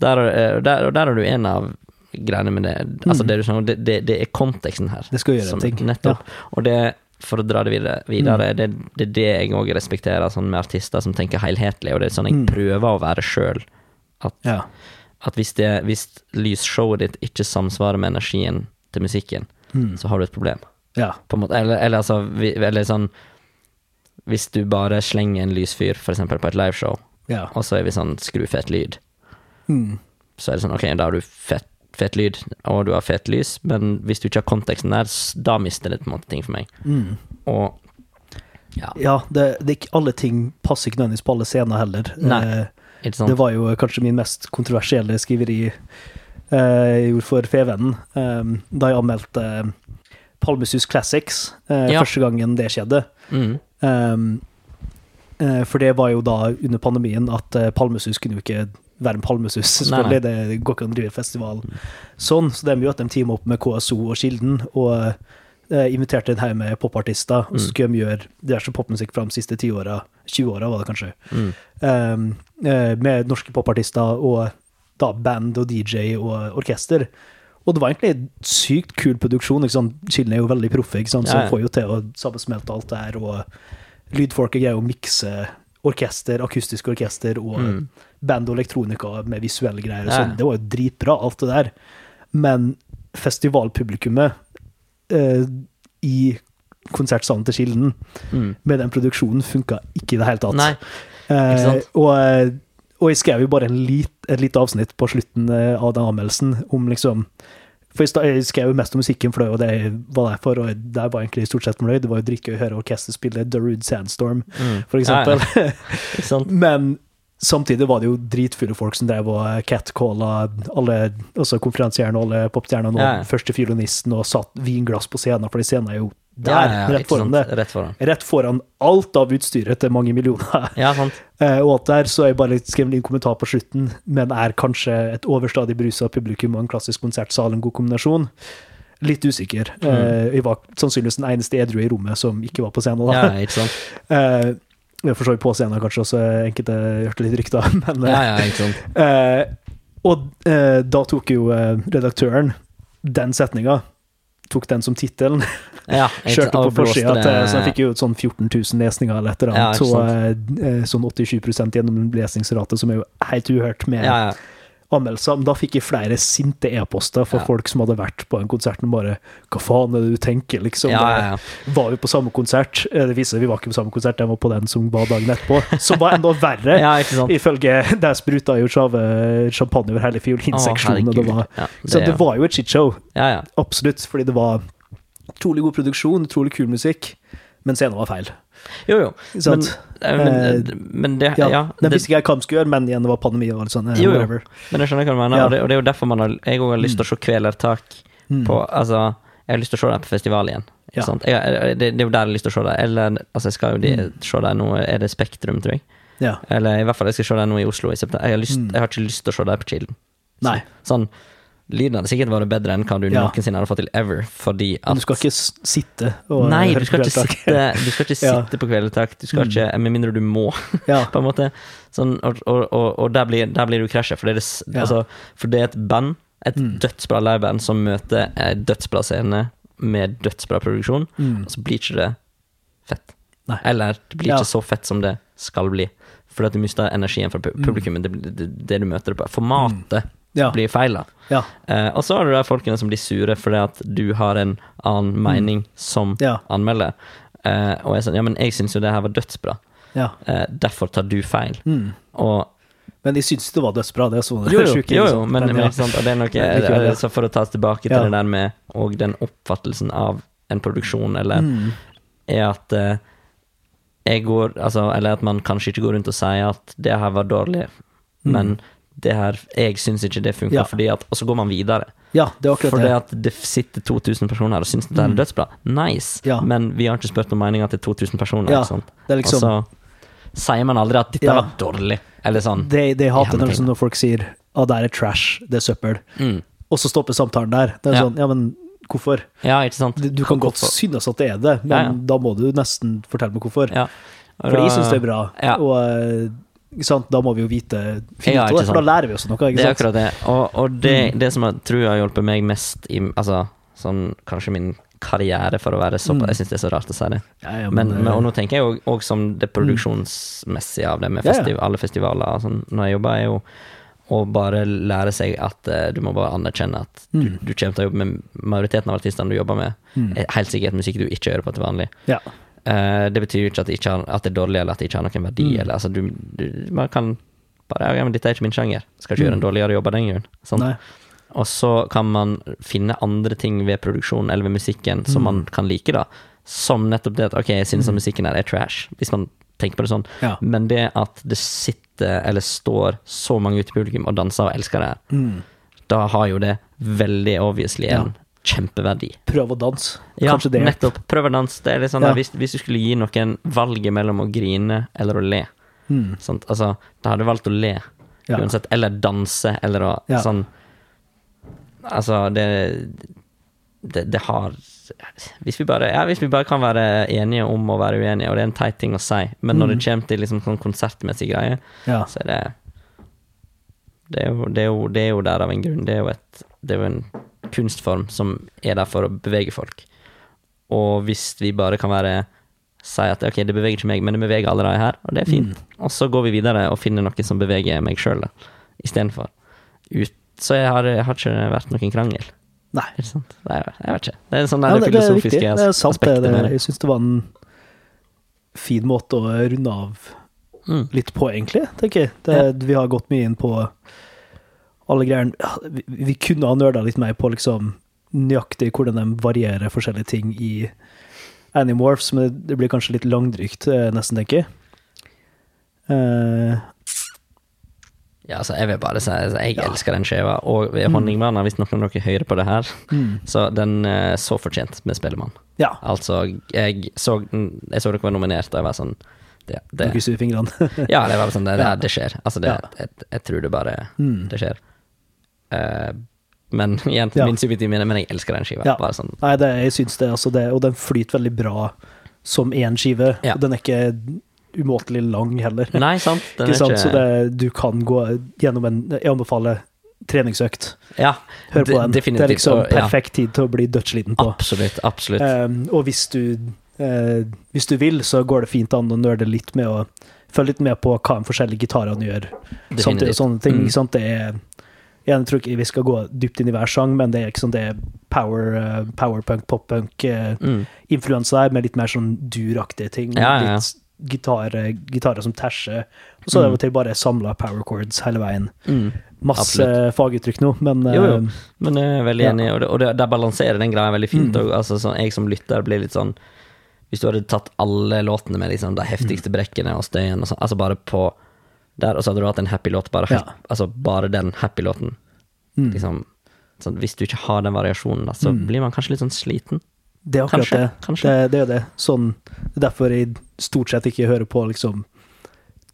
Der, er- der, der er du en av greiene med det. Altså det, du snakker det, det, det er konteksten her. Mm. Det skal gjøre som- ting. Nettopp. Og det, for å dra det videre, videre Mm. det, det er det jeg òg respekterer sånn med artister som tenker helhetlig, og det er sånn jeg Mm. prøver å være sjøl. At, Ja. at hvis, det, hvis lysshowet ditt ikke samsvarer med energien til musikken, Mm. så har du et problem. ja. Måte. Eller, eller altså Eller sånn Hvis du bare slenger en lysfyr, eksempel på et liveshow, ja. og så er vi sånn skrufett lyd, Mm. så er det sånn, ok, da har du fett, fet lyd, og du har fet lys, men hvis du ikke har konteksten der, da mister det på en måte ting for meg. Mm. Og ja, Ja, det, det alle ting passer ikke nødvendigvis på alle scener heller. Nei, Eh? Det var jo kanskje min mest kontroversielle skriveri eh, jeg gjorde for Fevennen, eh, da jeg anmeldte eh, Palmesus Classics eh, Ja. første gangen det skjedde. Mm. Um, eh, for det var jo da under pandemien at Palmesus kunne jo ikke være en palmesus. Nei, nei. Selvfølgelig, det går ikke an å drive festival sånn. Så de at de time opp med KSO og Kilden og eh, inviterte en haug med popartister. Og så Mm. skulle de gjøre diverse popmusikk fra de siste tiåra, 20-åra var det kanskje, Mm. um, med norske popartister og da band og DJ og orkester. Og det var egentlig en sykt kul produksjon. ikke sant? Kilden er jo veldig proffe, ikke sant? så Ja, ja. får jo til å sammensmelte alt det her. Og lydfolket greier å mikse orkester, akustisk orkester og Mm. band og elektronika med visuelle greier. og sånn. Det var jo dritbra, alt det der. Men festivalpublikummet eh, i konsertsalen til Kilden Mm. med den produksjonen funka ikke i det hele tatt. Eh, og, og jeg skrev jo bare en lit, et lite avsnitt på slutten eh, av den anmeldelsen om liksom For jeg, skrev jo mest om musikken, for det var det jeg var der for, og der var jeg egentlig stort sett fornøyd. Det var jo dritgøy å høre orkesteret spille Darude Sandstorm, mm. for eksempel. Ja, ja. Men samtidig var det jo dritfulle folk som drev og catcalla alle altså konferansierene og alle popstjernene og Ja, første fiolinisten og satt vinglass på scenen, for scenen er jo der, Ja, ja, ja, rett foran sant? det. Rett foran. Rett foran alt av utstyret til mange millioner. Ja, sant. Eh, og at der, så er jeg bare skrevet en kommentar på slutten, men er kanskje et overstadig brusa publikum og en klassisk konsertsal en god kombinasjon? Litt usikker. Mm. Eh, jeg var sannsynligvis den eneste edru i rommet som ikke var på scenen. Ja, da. ikke sant. Eh, for så vidt på scenen kanskje også, enkelte hørte litt rykter, men Ja, ja, ikke sant. eh, Og eh, da tok jo redaktøren den setninga, tok den som tittelen, Ja, kjørte på forsida, til- så jeg fikk jo sånn 14 000 lesninger eller et eller annet. så eh, sånn 87 gjennomlesningsrate, som er jo helt uhørt med Ja, ja. anmeldelser. Men da fikk jeg flere sinte e-poster fra Ja. folk som hadde vært på en konsert og bare Hva faen er det du tenker, liksom? Ja, ja, ja. Var vi på samme konsert? Eh, Det viser seg vi var ikke på samme konsert, jeg var på den som var dagen etterpå. Som var enda verre. ja. Ifølge Der spruta jo champagne over hele fiolinseksjonen. Oh, det var, så det var jo et shitshow. Ja, ja. Absolutt. Fordi det var utrolig god produksjon, utrolig kul musikk, men scenen var feil. Jo, jo. Men, eh, men, men det Ja, Ja. Den det, visste ikke jeg hva de skulle gjøre, men igjen, det var pandemi og alt sånt. eh, Jo, jo. men jeg skjønner hva du mener, Ja. og, det, og det er jo derfor man har, jeg òg har lyst til å se Kvelertak Mm. på Altså, jeg har lyst til å se dem på festival igjen. Ja. Jeg, det, det er jo der jeg har lyst til å se dem. Eller altså, jeg skal jo de, Mm. se dem nå Er det Spektrum, tror jeg? Ja. Eller i hvert fall jeg skal se dem nå i Oslo i september. Jeg har, lyst, Mm. jeg har ikke lyst til å se dem på Childen. Nei. Sånn Lyden hadde sikkert vært bedre enn hva du Ja. noensinne hadde fått til ever, fordi at Men du skal ikke sitte og Nei, høre du skal ikke sitte, du skal ikke Ja. sitte på Kvelertak. Du skal Mm. ikke Med mindre du må, Ja. på en måte. Sånn, og, og, og, og der blir, der blir du krasjet, for det er, altså, for det er et band, et Mm. dødsbra liveband, som møter ei dødsbra scene med dødsbra produksjon, Mm. og så blir ikke det fett. Nei. Eller det blir ikke så fett som det skal bli. Fordi at du mister energien fra Mm. publikummet, det, det, det du møter det på. Formatet Ja. blir feil. Ja. Eh, og så har du de folkene som blir sure fordi at du har en annen mening som Mm. Ja. anmelder. Eh, og jeg er sånn, ja, men jeg syns jo det her var dødsbra. ja. Eh, derfor tar du feil. Mm. Og Men de syns det var dødsbra. Det er sånn jo, jo, sjuke, jo, jo men, men, sant, det er noe Men. Så for å ta oss tilbake til det der med og den oppfattelsen av en produksjon, eller Mm. er at eh, jeg går Altså, eller at man kanskje ikke går rundt og sier at det her var dårlig, Mm. men det her Jeg syns ikke det funker, Ja. fordi at Og så går man videre. Ja, det er akkurat Fordi det. at det sitter 2000 personer her og syns det er dødsbra. Nice, Ja. men vi har ikke spurt om meninga til 2000 personer. Ja, det liksom Og så sier man aldri at 'dette Ja. var dårlig', eller sånn. De jeg hater når, når folk sier 'å, det er trash, det er søppel, Mm. og så stopper samtalen der. Det er Ja. sånn, ja, men hvorfor? Ja, ikke sant? Du, du kan godt Hvorfor? synes at det er det, men Ja, ja. da må du nesten fortelle meg hvorfor. Ja. Jeg da- syns det er bra, og eh? Da må vi jo vite Ja, det, for da lærer vi oss noe. Det er akkurat det. Og, og det, Mm. det som jeg tror har hjulpet meg mest i Altså, sånn kanskje min karriere, for å være såpass Mm. Jeg syns det er så rart å si det. Ja, ja, Men, men, men, og eh, nå tenker jeg òg som det produksjonsmessige av det, med festiv, alle festivaler og sånn. Når jeg jobber, er jo å bare lære seg at uh, du må bare anerkjenne at du, Mm. du kommer til å jobbe med majoriteten av artistene du jobber med, mm, er helt sikkert musikk du ikke hører på til vanlig. ja. Eh, det betyr jo ikke at det, ikke har, at det er dårlig, eller at det ikke har noen verdi. Mm. Eller, altså, du, du man kan bare ja, men 'Dette er ikke min sjanger'. Skal ikke gjøre en Mm. dårligere jobb av den grunn. Sånn. Og så kan man finne andre ting ved produksjonen eller ved musikken som Mm. man kan like, da. Som nettopp det at ok, jeg synes at Mm. musikken her er trash, hvis man tenker på det sånn. Ja. Men det at det sitter eller står så mange ute i publikum og danser og elsker det her, Mm. da har jo det veldig obviously en kjempeverdi. Prøv å danse. Ja, Kanskje det nettopp. Prøv å danse. Det er litt sånn Ja. hvis, hvis du skulle gi noen valget mellom å grine eller å le, hmm. sant? Altså, da hadde du valgt å le, Ja. uansett. Eller danse, eller å Ja. sånn Altså, det, det Det har hvis vi, bare, ja, hvis vi bare kan være enige om å være uenige, og det er en teit ting å si, men når det Mm. kommer til liksom sånn konsertmessig greie, Ja. så er det det er, jo, det, er jo, det er jo der av en grunn. Det er jo, et, det er jo en kunstform som er der for å bevege folk. Og hvis vi bare kan være si at ok, det beveger ikke meg, men det beveger alle de her, og det er fint. Mm. Og så går vi videre og finner noe som beveger meg sjøl, istedenfor. Ut, så jeg har, jeg har ikke vært noen krangel. Nei. Er det sant? Nei, jeg vet ikke. Det er sånn Ja, der det, det er filosofiske viktig. Det er sant, aspektet det det. jeg syns det var en fin måte å runde av Mm. litt på, egentlig. tenker jeg. Det, Vi har gått mye inn på alle greiene vi, vi kunne ha nerda litt mer på liksom nøyaktig hvordan de varierer forskjellige ting i Animorphs, men det, det blir kanskje litt langdrygt, eh, nesten, tenker jeg. Eh, Ja, altså, jeg vil bare si altså, jeg Ja. elsker den skiva, og Honningbarna, hvis noen av dere hører på det her, mm, så den er så fortjent med Spellemann. ja. Altså, jeg så, jeg så dere var nominert, og jeg var sånn det, Du det, krysser fingrene. Ja, det var sånn, det, det, det skjer. Altså, det, jeg, jeg tror det bare Mm. Det skjer. Eh, men igjen, Ja. min subjektive minne, men jeg elsker den skiva. Ja. Sånn, Nei, det, jeg syns det, altså det, og den flyter veldig bra som én skive. Ja. Og den er ikke umåtelig lang heller. Nei, sant? Den ikke sant? ikke Så det, du kan gå gjennom en Jeg anbefaler treningsøkt. Ja, Hør på den. Definitivt. Det er liksom perfekt tid til å bli dødsliten på. Absolutt. Absolutt. Um, og hvis du, uh, hvis du vil, så går det fint an å nerde litt med å følge litt med på hva de forskjellige gitarene gjør. Samtidig, sånne ting, Mm. Det er, jeg tror ikke vi skal gå dypt inn i hver sang, men det er ikke sånn det er power, uh, powerpunk, poppunk, uh, Mm. der, med litt mer sånn duraktige ting. Ja, ja, ja. Litt gitar, gitarer som tæsjer. Og så er det av og til bare samla power chords hele veien. Mm. Masse Absolutt. faguttrykk nå, men Jo, jo. uh, Men jeg er veldig enig, og, det, og det, der balanserer den greia veldig fint. Mm. Og, altså, sånn, jeg som lytter blir litt sånn Hvis du hadde tatt alle låtene med liksom, de heftigste brekkene og støyen, og sånn, altså bare på der, og så hadde du hatt en happy låt, bare, Ja. altså, bare den happy låten. mm. Liksom, sånn, hvis du ikke har den variasjonen, da, så Mm. blir man kanskje litt sånn sliten. Det er akkurat Kanskje, det. kanskje. Det, det er det. Sånn, det er derfor jeg stort sett ikke hører på liksom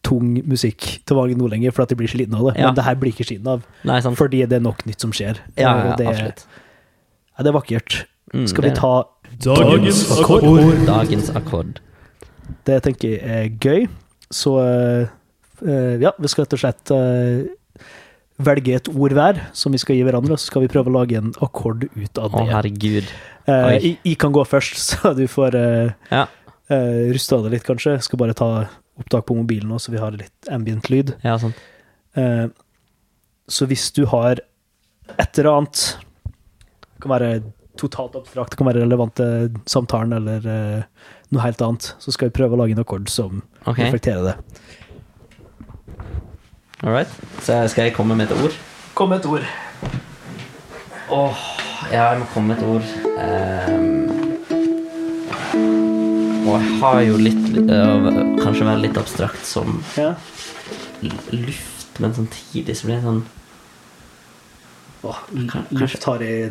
tung musikk til vanlig nå lenger, for at jeg blir sliten av det. Ja. Men det her blir ikke sliten av, Nei, sant? fordi det er nok nytt som skjer. ja, ja, det, ja, det er vakkert. Mm, Skal vi ta Dagens akkord. Dagens akkord. Det tenker jeg er gøy. Så eh, ja, vi skal rett og slett eh, velge et ord hver som vi skal gi hverandre, og så skal vi prøve å lage en akkord ut av det. Å, herregud. Eh, jeg, jeg kan gå først, så du får uh, Ja. ruste rusta deg litt, kanskje. Jeg skal bare ta opptak på mobilen nå, så vi har litt ambient lyd. Ja, sant. Eh, så hvis du har et eller annet Det kan være totalt abstrakt, det kan være relevant til samtalen eller eh, noe helt annet, så skal vi prøve å lage en akkord som okay. reflekterer det. All. Så skal jeg komme med et ord? Kom med et ord. Åh, ja, jeg må komme med et ord. Um, og jeg har jo litt uh, Kanskje være litt abstrakt som Ja. luft men samtidig så blir det sånn Åh, luft har jeg,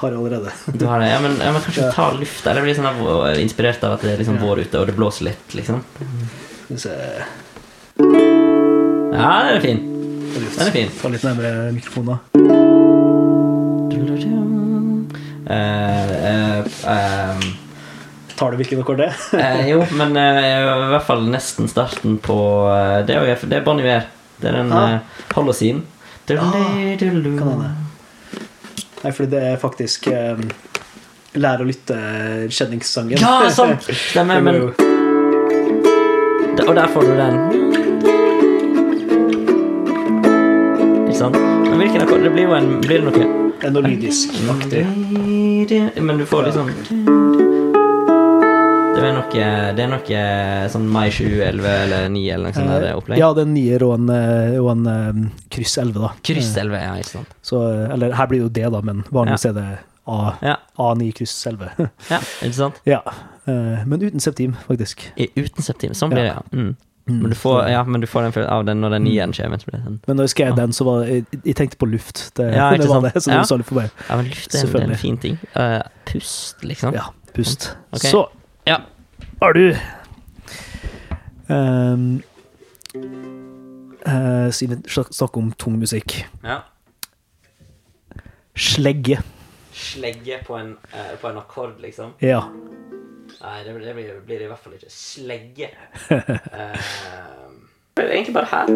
har jeg allerede. Du har det, ja, men, ja, men kanskje Ja. ta luft Eller bli sånn av- inspirert av at det er liksom vår ute, og det blåser litt, liksom. Skal vi se Ja, den er fin. Den er fin. Ta litt nærmere mikrofonen. da. Uh, uh, uh, Tar du hvilken akkord det eh, jo, men i hvert fall nesten starten på Det er, det er Bon Iver. Det er den Ah. Holocene. hende. Nei, fordi det er faktisk um, Lær å lytte-kjenningssangen. Ja, sant! Stemmer, men Og der får du den. Det blir jo en Blir det noe er noe lydisk-aktig. Men du får liksom Det er noe, det er noe sånn mai 7, 11 eller 9 eller noe sånt der opplegg. Ja, det er en nier og en, eh, og en eh, kryss 11, da. Kryss 11, ja, ikke sant. Så, eh, eller her blir det jo det, da, men vanligvis Ja. er det A, Ja, A9 kryss 11. ja ikke sant? ja. eh, Men uten septim, faktisk. Uten septim. Sånn blir det, ja. Mm. Men du får, ja, men du får den følelsen av den når den nye kommer. Så det sånn. Men når jeg skrev den, så var det Jeg, jeg tenkte på luft. Det, Ja, det var det, så Ja. det sa litt for meg. Ja, men luft er en, er en fin ting. Uh, pust, liksom. Ja, pust. Okay. Så Ja. har du um, uh, Siden vi snakker om tung musikk ja. Slegge. Slegge på en, uh, på en akkord, liksom. Ja. Nei, det, det blir, blir i hvert fall ikke. Slegge. uh, det er egentlig bare her.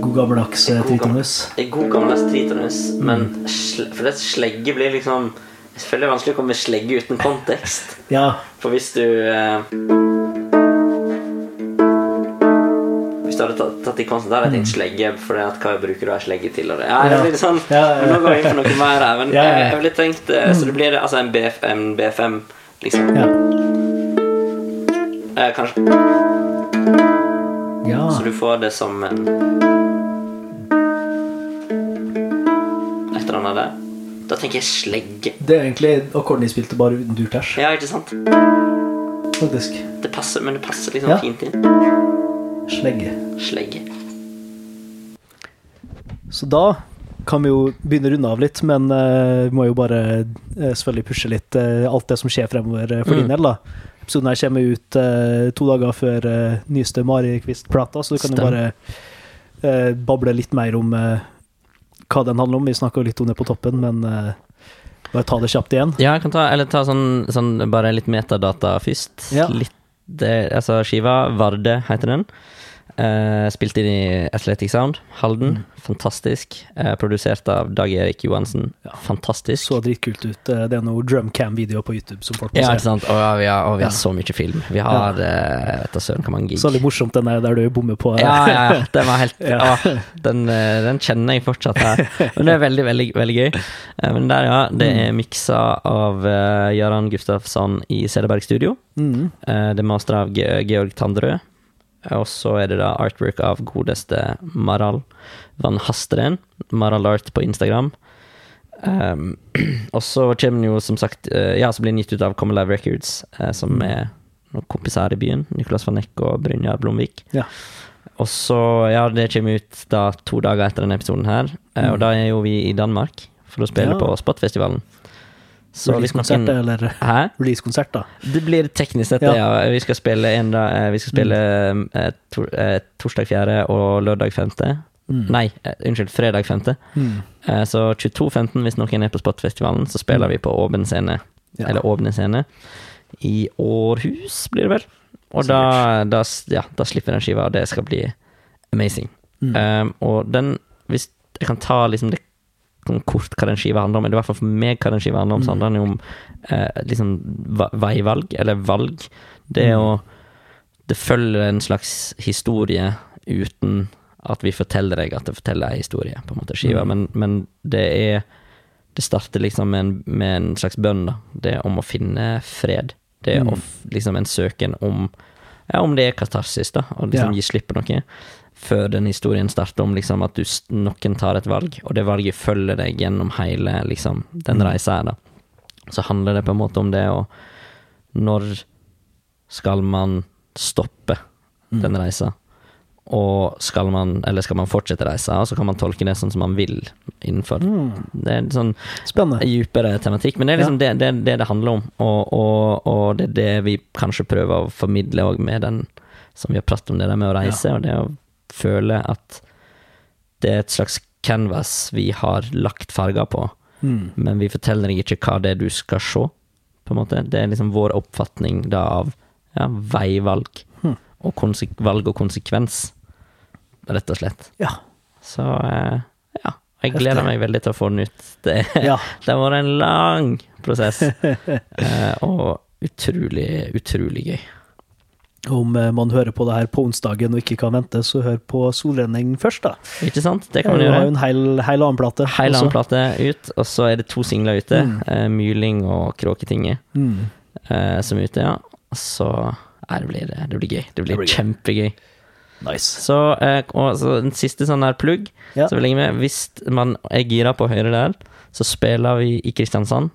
God gammeldags eh, tritonus. Det er god gammeldags tritonus, men sle, For det slegge blir liksom Jeg føler det er vanskelig å komme med slegge uten kontekst. Ja. For hvis du eh, du hadde tatt, tatt i konsten, hadde jeg tenkt slegge, for det at hva bruker du ei slegge til? Og det, ja, det blir litt sånn. Nå går jeg inn for noe mer her. Men jeg, jeg ville tenkt eh, Så det blir altså en, BFM, BFM, B5, liksom. Ja. Eh, kanskje. ja. Så du får det som en Et eller annet der. Da tenker jeg slegge. Det er egentlig akkorden jeg spilte, bare uten durters. Ja, ikke sant? Faktisk. Det passer, men det passer liksom Ja. fint inn. Slegge. Slegge. Så da kan vi jo begynne å runde av litt, men uh, vi må jo bare uh, selvfølgelig pushe litt uh, alt det som skjer fremover for din Mm. del, da. Episoden her kommer ut to dager før nyeste Mari Kvist-plata, så du kan jo bare bable litt mer om hva den handler om. Vi snakka litt om det på toppen, men bare ta det kjapt igjen. Ja, jeg kan ta, eller ta sånn, sånn bare litt metadata først. Ja. Litt, det, altså skiva Varde heter den. Eh, spilt inn i Athletic Sound, Halden. Mm. Fantastisk. Uh, produsert av Dag Erik Johansen. Fantastisk. Så dritkult ut. Eh, Det er noe drumcam-videoer på YouTube som folk må ja, se. Og ja, vi har, og vi har Ja. så mye film. Vi har ja. uh, søren hvor mange gig. Så litt morsomt den der, der du bommer på. Ja, ja, ja. Den var helt Ja. ah, den, den kjenner jeg fortsatt her. Men det er veldig, veldig, veldig gøy. Men der, ja. Det Mm. er miksa av uh, Jarand Gustafsson i Cederberg Studio. Mm. Det er master av Georg Tandrød. Og så er det da artwork av godeste Maral Van Hasteren. Maral Art på Instagram. Um, og så kommer den jo som sagt eh, Ja, så blir den gitt ut av Common Live Records, eh, som Mm. er noen kompiser i byen. Nicolas van Eck og Brynjar Blomvik. Ja. Og så, ja, det kommer ut da to dager etter denne episoden her. eh, Og da er jo vi i Danmark for å spille Mm. Ja. på Spotfestivalen. Releasekonsert, eller releasekonsert, da. Det blir teknisk sett Ja. ja. Vi skal spille, en eh, vi skal spille mm. tor, eh, torsdag 4. og lørdag 5. Mm. Nei, eh, unnskyld, fredag 5. Mm. Eh, så 22.15, hvis noen er på Spotfestivalen, så spiller vi på åpen scene. Ja. Eller åpne scene. I Århus, blir det vel. Og da, da, ja, da slipper den skiva, og det skal bli amazing. Mm. Um, og den Hvis jeg kan ta liksom det kort hva den skiva handler om, eller i hvert fall for meg hva den skiva handler om, så handler den jo om eh, liksom veivalg, eller valg. Det er Mm. å Det følger en slags historie uten at vi forteller deg at det forteller ei historie, på en måte, skiva. Mm. Men, men det er Det starter liksom med en, med en slags bønn, da. Det er om å finne fred. Det er Mm. å liksom en søken om Ja, om det er katarsis, da, å liksom Ja. gi slipp på noe. Før den historien starter om liksom at du, noen tar et valg, og det valget følger deg gjennom hele liksom, den Mm. reisa her, da. Så handler det på en måte om det og Når skal man stoppe Mm. den reisa? og skal man, eller skal man fortsette reisa, og så kan man tolke det sånn som man vil innenfor. Det er en sånn Spennende. dypere tematikk, men det er liksom det, det, det det handler om, og, og, og det er det vi kanskje prøver å formidle òg med den som vi har pratet om, det der med å reise, og det å føle at det er et slags canvas vi har lagt farger på, Mm. men vi forteller deg ikke hva det er du skal se, på en måte. Det er liksom vår oppfatning da av ja, veivalg, Hmm. og valg og konsekvens, rett og slett. Ja. Så eh, ja, jeg gleder meg veldig til å få den ut. Det, ja. det har vært en lang prosess, eh, og utrolig, utrolig gøy. Om eh, man hører på det her på onsdagen og ikke kan vente, så hør på Solrenning først, da. Ikke sant? Det kan Vi man har gjøre. jo en hel, hel annen plate. Heil annen plate ut, og så er det to singler ute. Mm. Eh, Myling og Kråketinget Mm. eh, som er ute, ja. Så Nei, det blir, det blir gøy. Det blir, Det blir gøy. kjempegøy. Nice. Så, eh, og så en siste sånn der plugg, Ja. så vil jeg med. Hvis man er gira på å høre der, så spiller vi i Kristiansand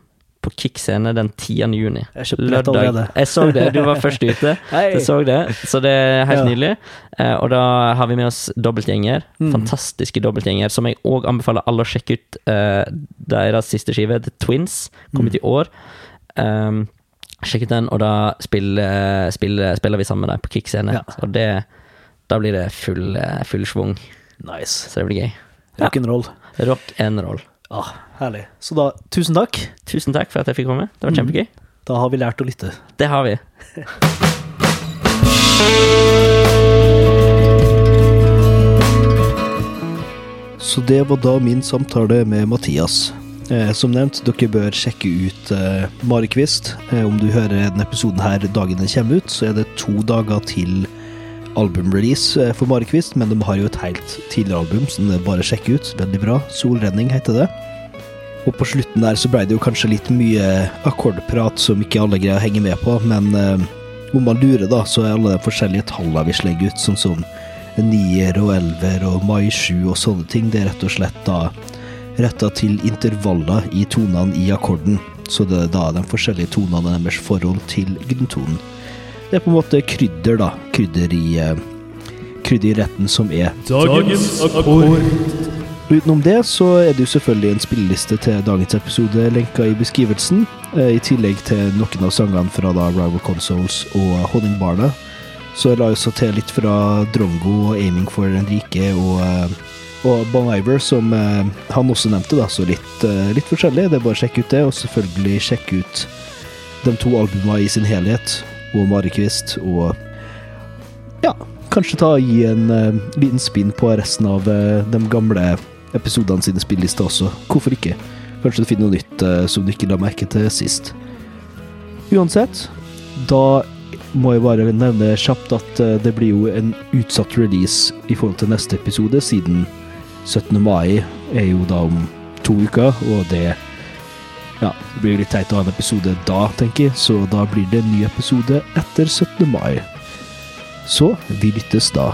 på Kick scene den 10. juni. Jeg kjøpte billett allerede. Jeg så det, du var først ute. Jeg så det, så det er helt Ja. nydelig. Eh, og da har vi med oss dobbeltgjenger. Mm. Fantastiske dobbeltgjenger, som jeg òg anbefaler alle å sjekke ut. Eh, deres siste skive, The Twins, kommet Mm. i år. Um, sjekk ut den, og da spiller, spiller, spiller vi sammen med deg på Kick-scene. Ja. Og det, da blir det full, eh, full schwung, Nice. så det blir gøy. Ja. and Rock roll. Ah, herlig. Så da, tusen takk. Tusen takk for at jeg fikk komme. Det var Mm. kjempegøy. Da har vi lært å lytte. Det har vi. Så det var da min samtale med Mathias. Eh, som nevnt, dere bør sjekke ut eh, Marekvist. Eh, om du hører denne episoden her dagen den kommer ut, så er det to dager til albumrelease eh, for Marikvist, men de har jo et helt tidligere album som det bare å sjekke ut. Veldig bra. Solrenning heter det. Og på slutten der så ble det jo kanskje litt mye akkordprat som ikke alle greier å henge med på, men eh, om man lurer, da, så er alle de forskjellige tallene vi slenger ut, sånn som nier og elver og mai sju og sånne ting, det er rett og slett da retta til intervaller i tonene i akkorden. Så det er da de forskjellige tonene deres forhold til grunntonen. Det er på en måte krydder, da. Krydder i eh, Krydder i retten som er Dagens akkord. Utenom det så er det jo selvfølgelig en spilleliste til dagens episode lenka i beskrivelsen, eh, i tillegg til noen av sangene fra da Rival Consoles og Honningbarnet. Så jeg la også til litt fra Drongo og Aiming for den rike og, eh, og Bon Iver, som eh, han også nevnte, da, så litt, eh, litt forskjellig. Det er bare å sjekke ut det, og selvfølgelig sjekke ut de to albumene i sin helhet, og Marekvist, og ja, kanskje ta og gi en uh, liten spinn på resten av uh, de gamle episodene sine spillelister også. Hvorfor ikke? Kanskje du finner noe nytt uh, som du ikke la merke til sist. Uansett, da må jeg bare nevne kjapt at det blir jo en utsatt release i forhold til neste episode, siden 17. mai er jo da om to uker, og det ja, det blir jo litt teit å ha en episode da, tenker jeg, så da blir det en ny episode etter 17. mai. Så vi lyttes da.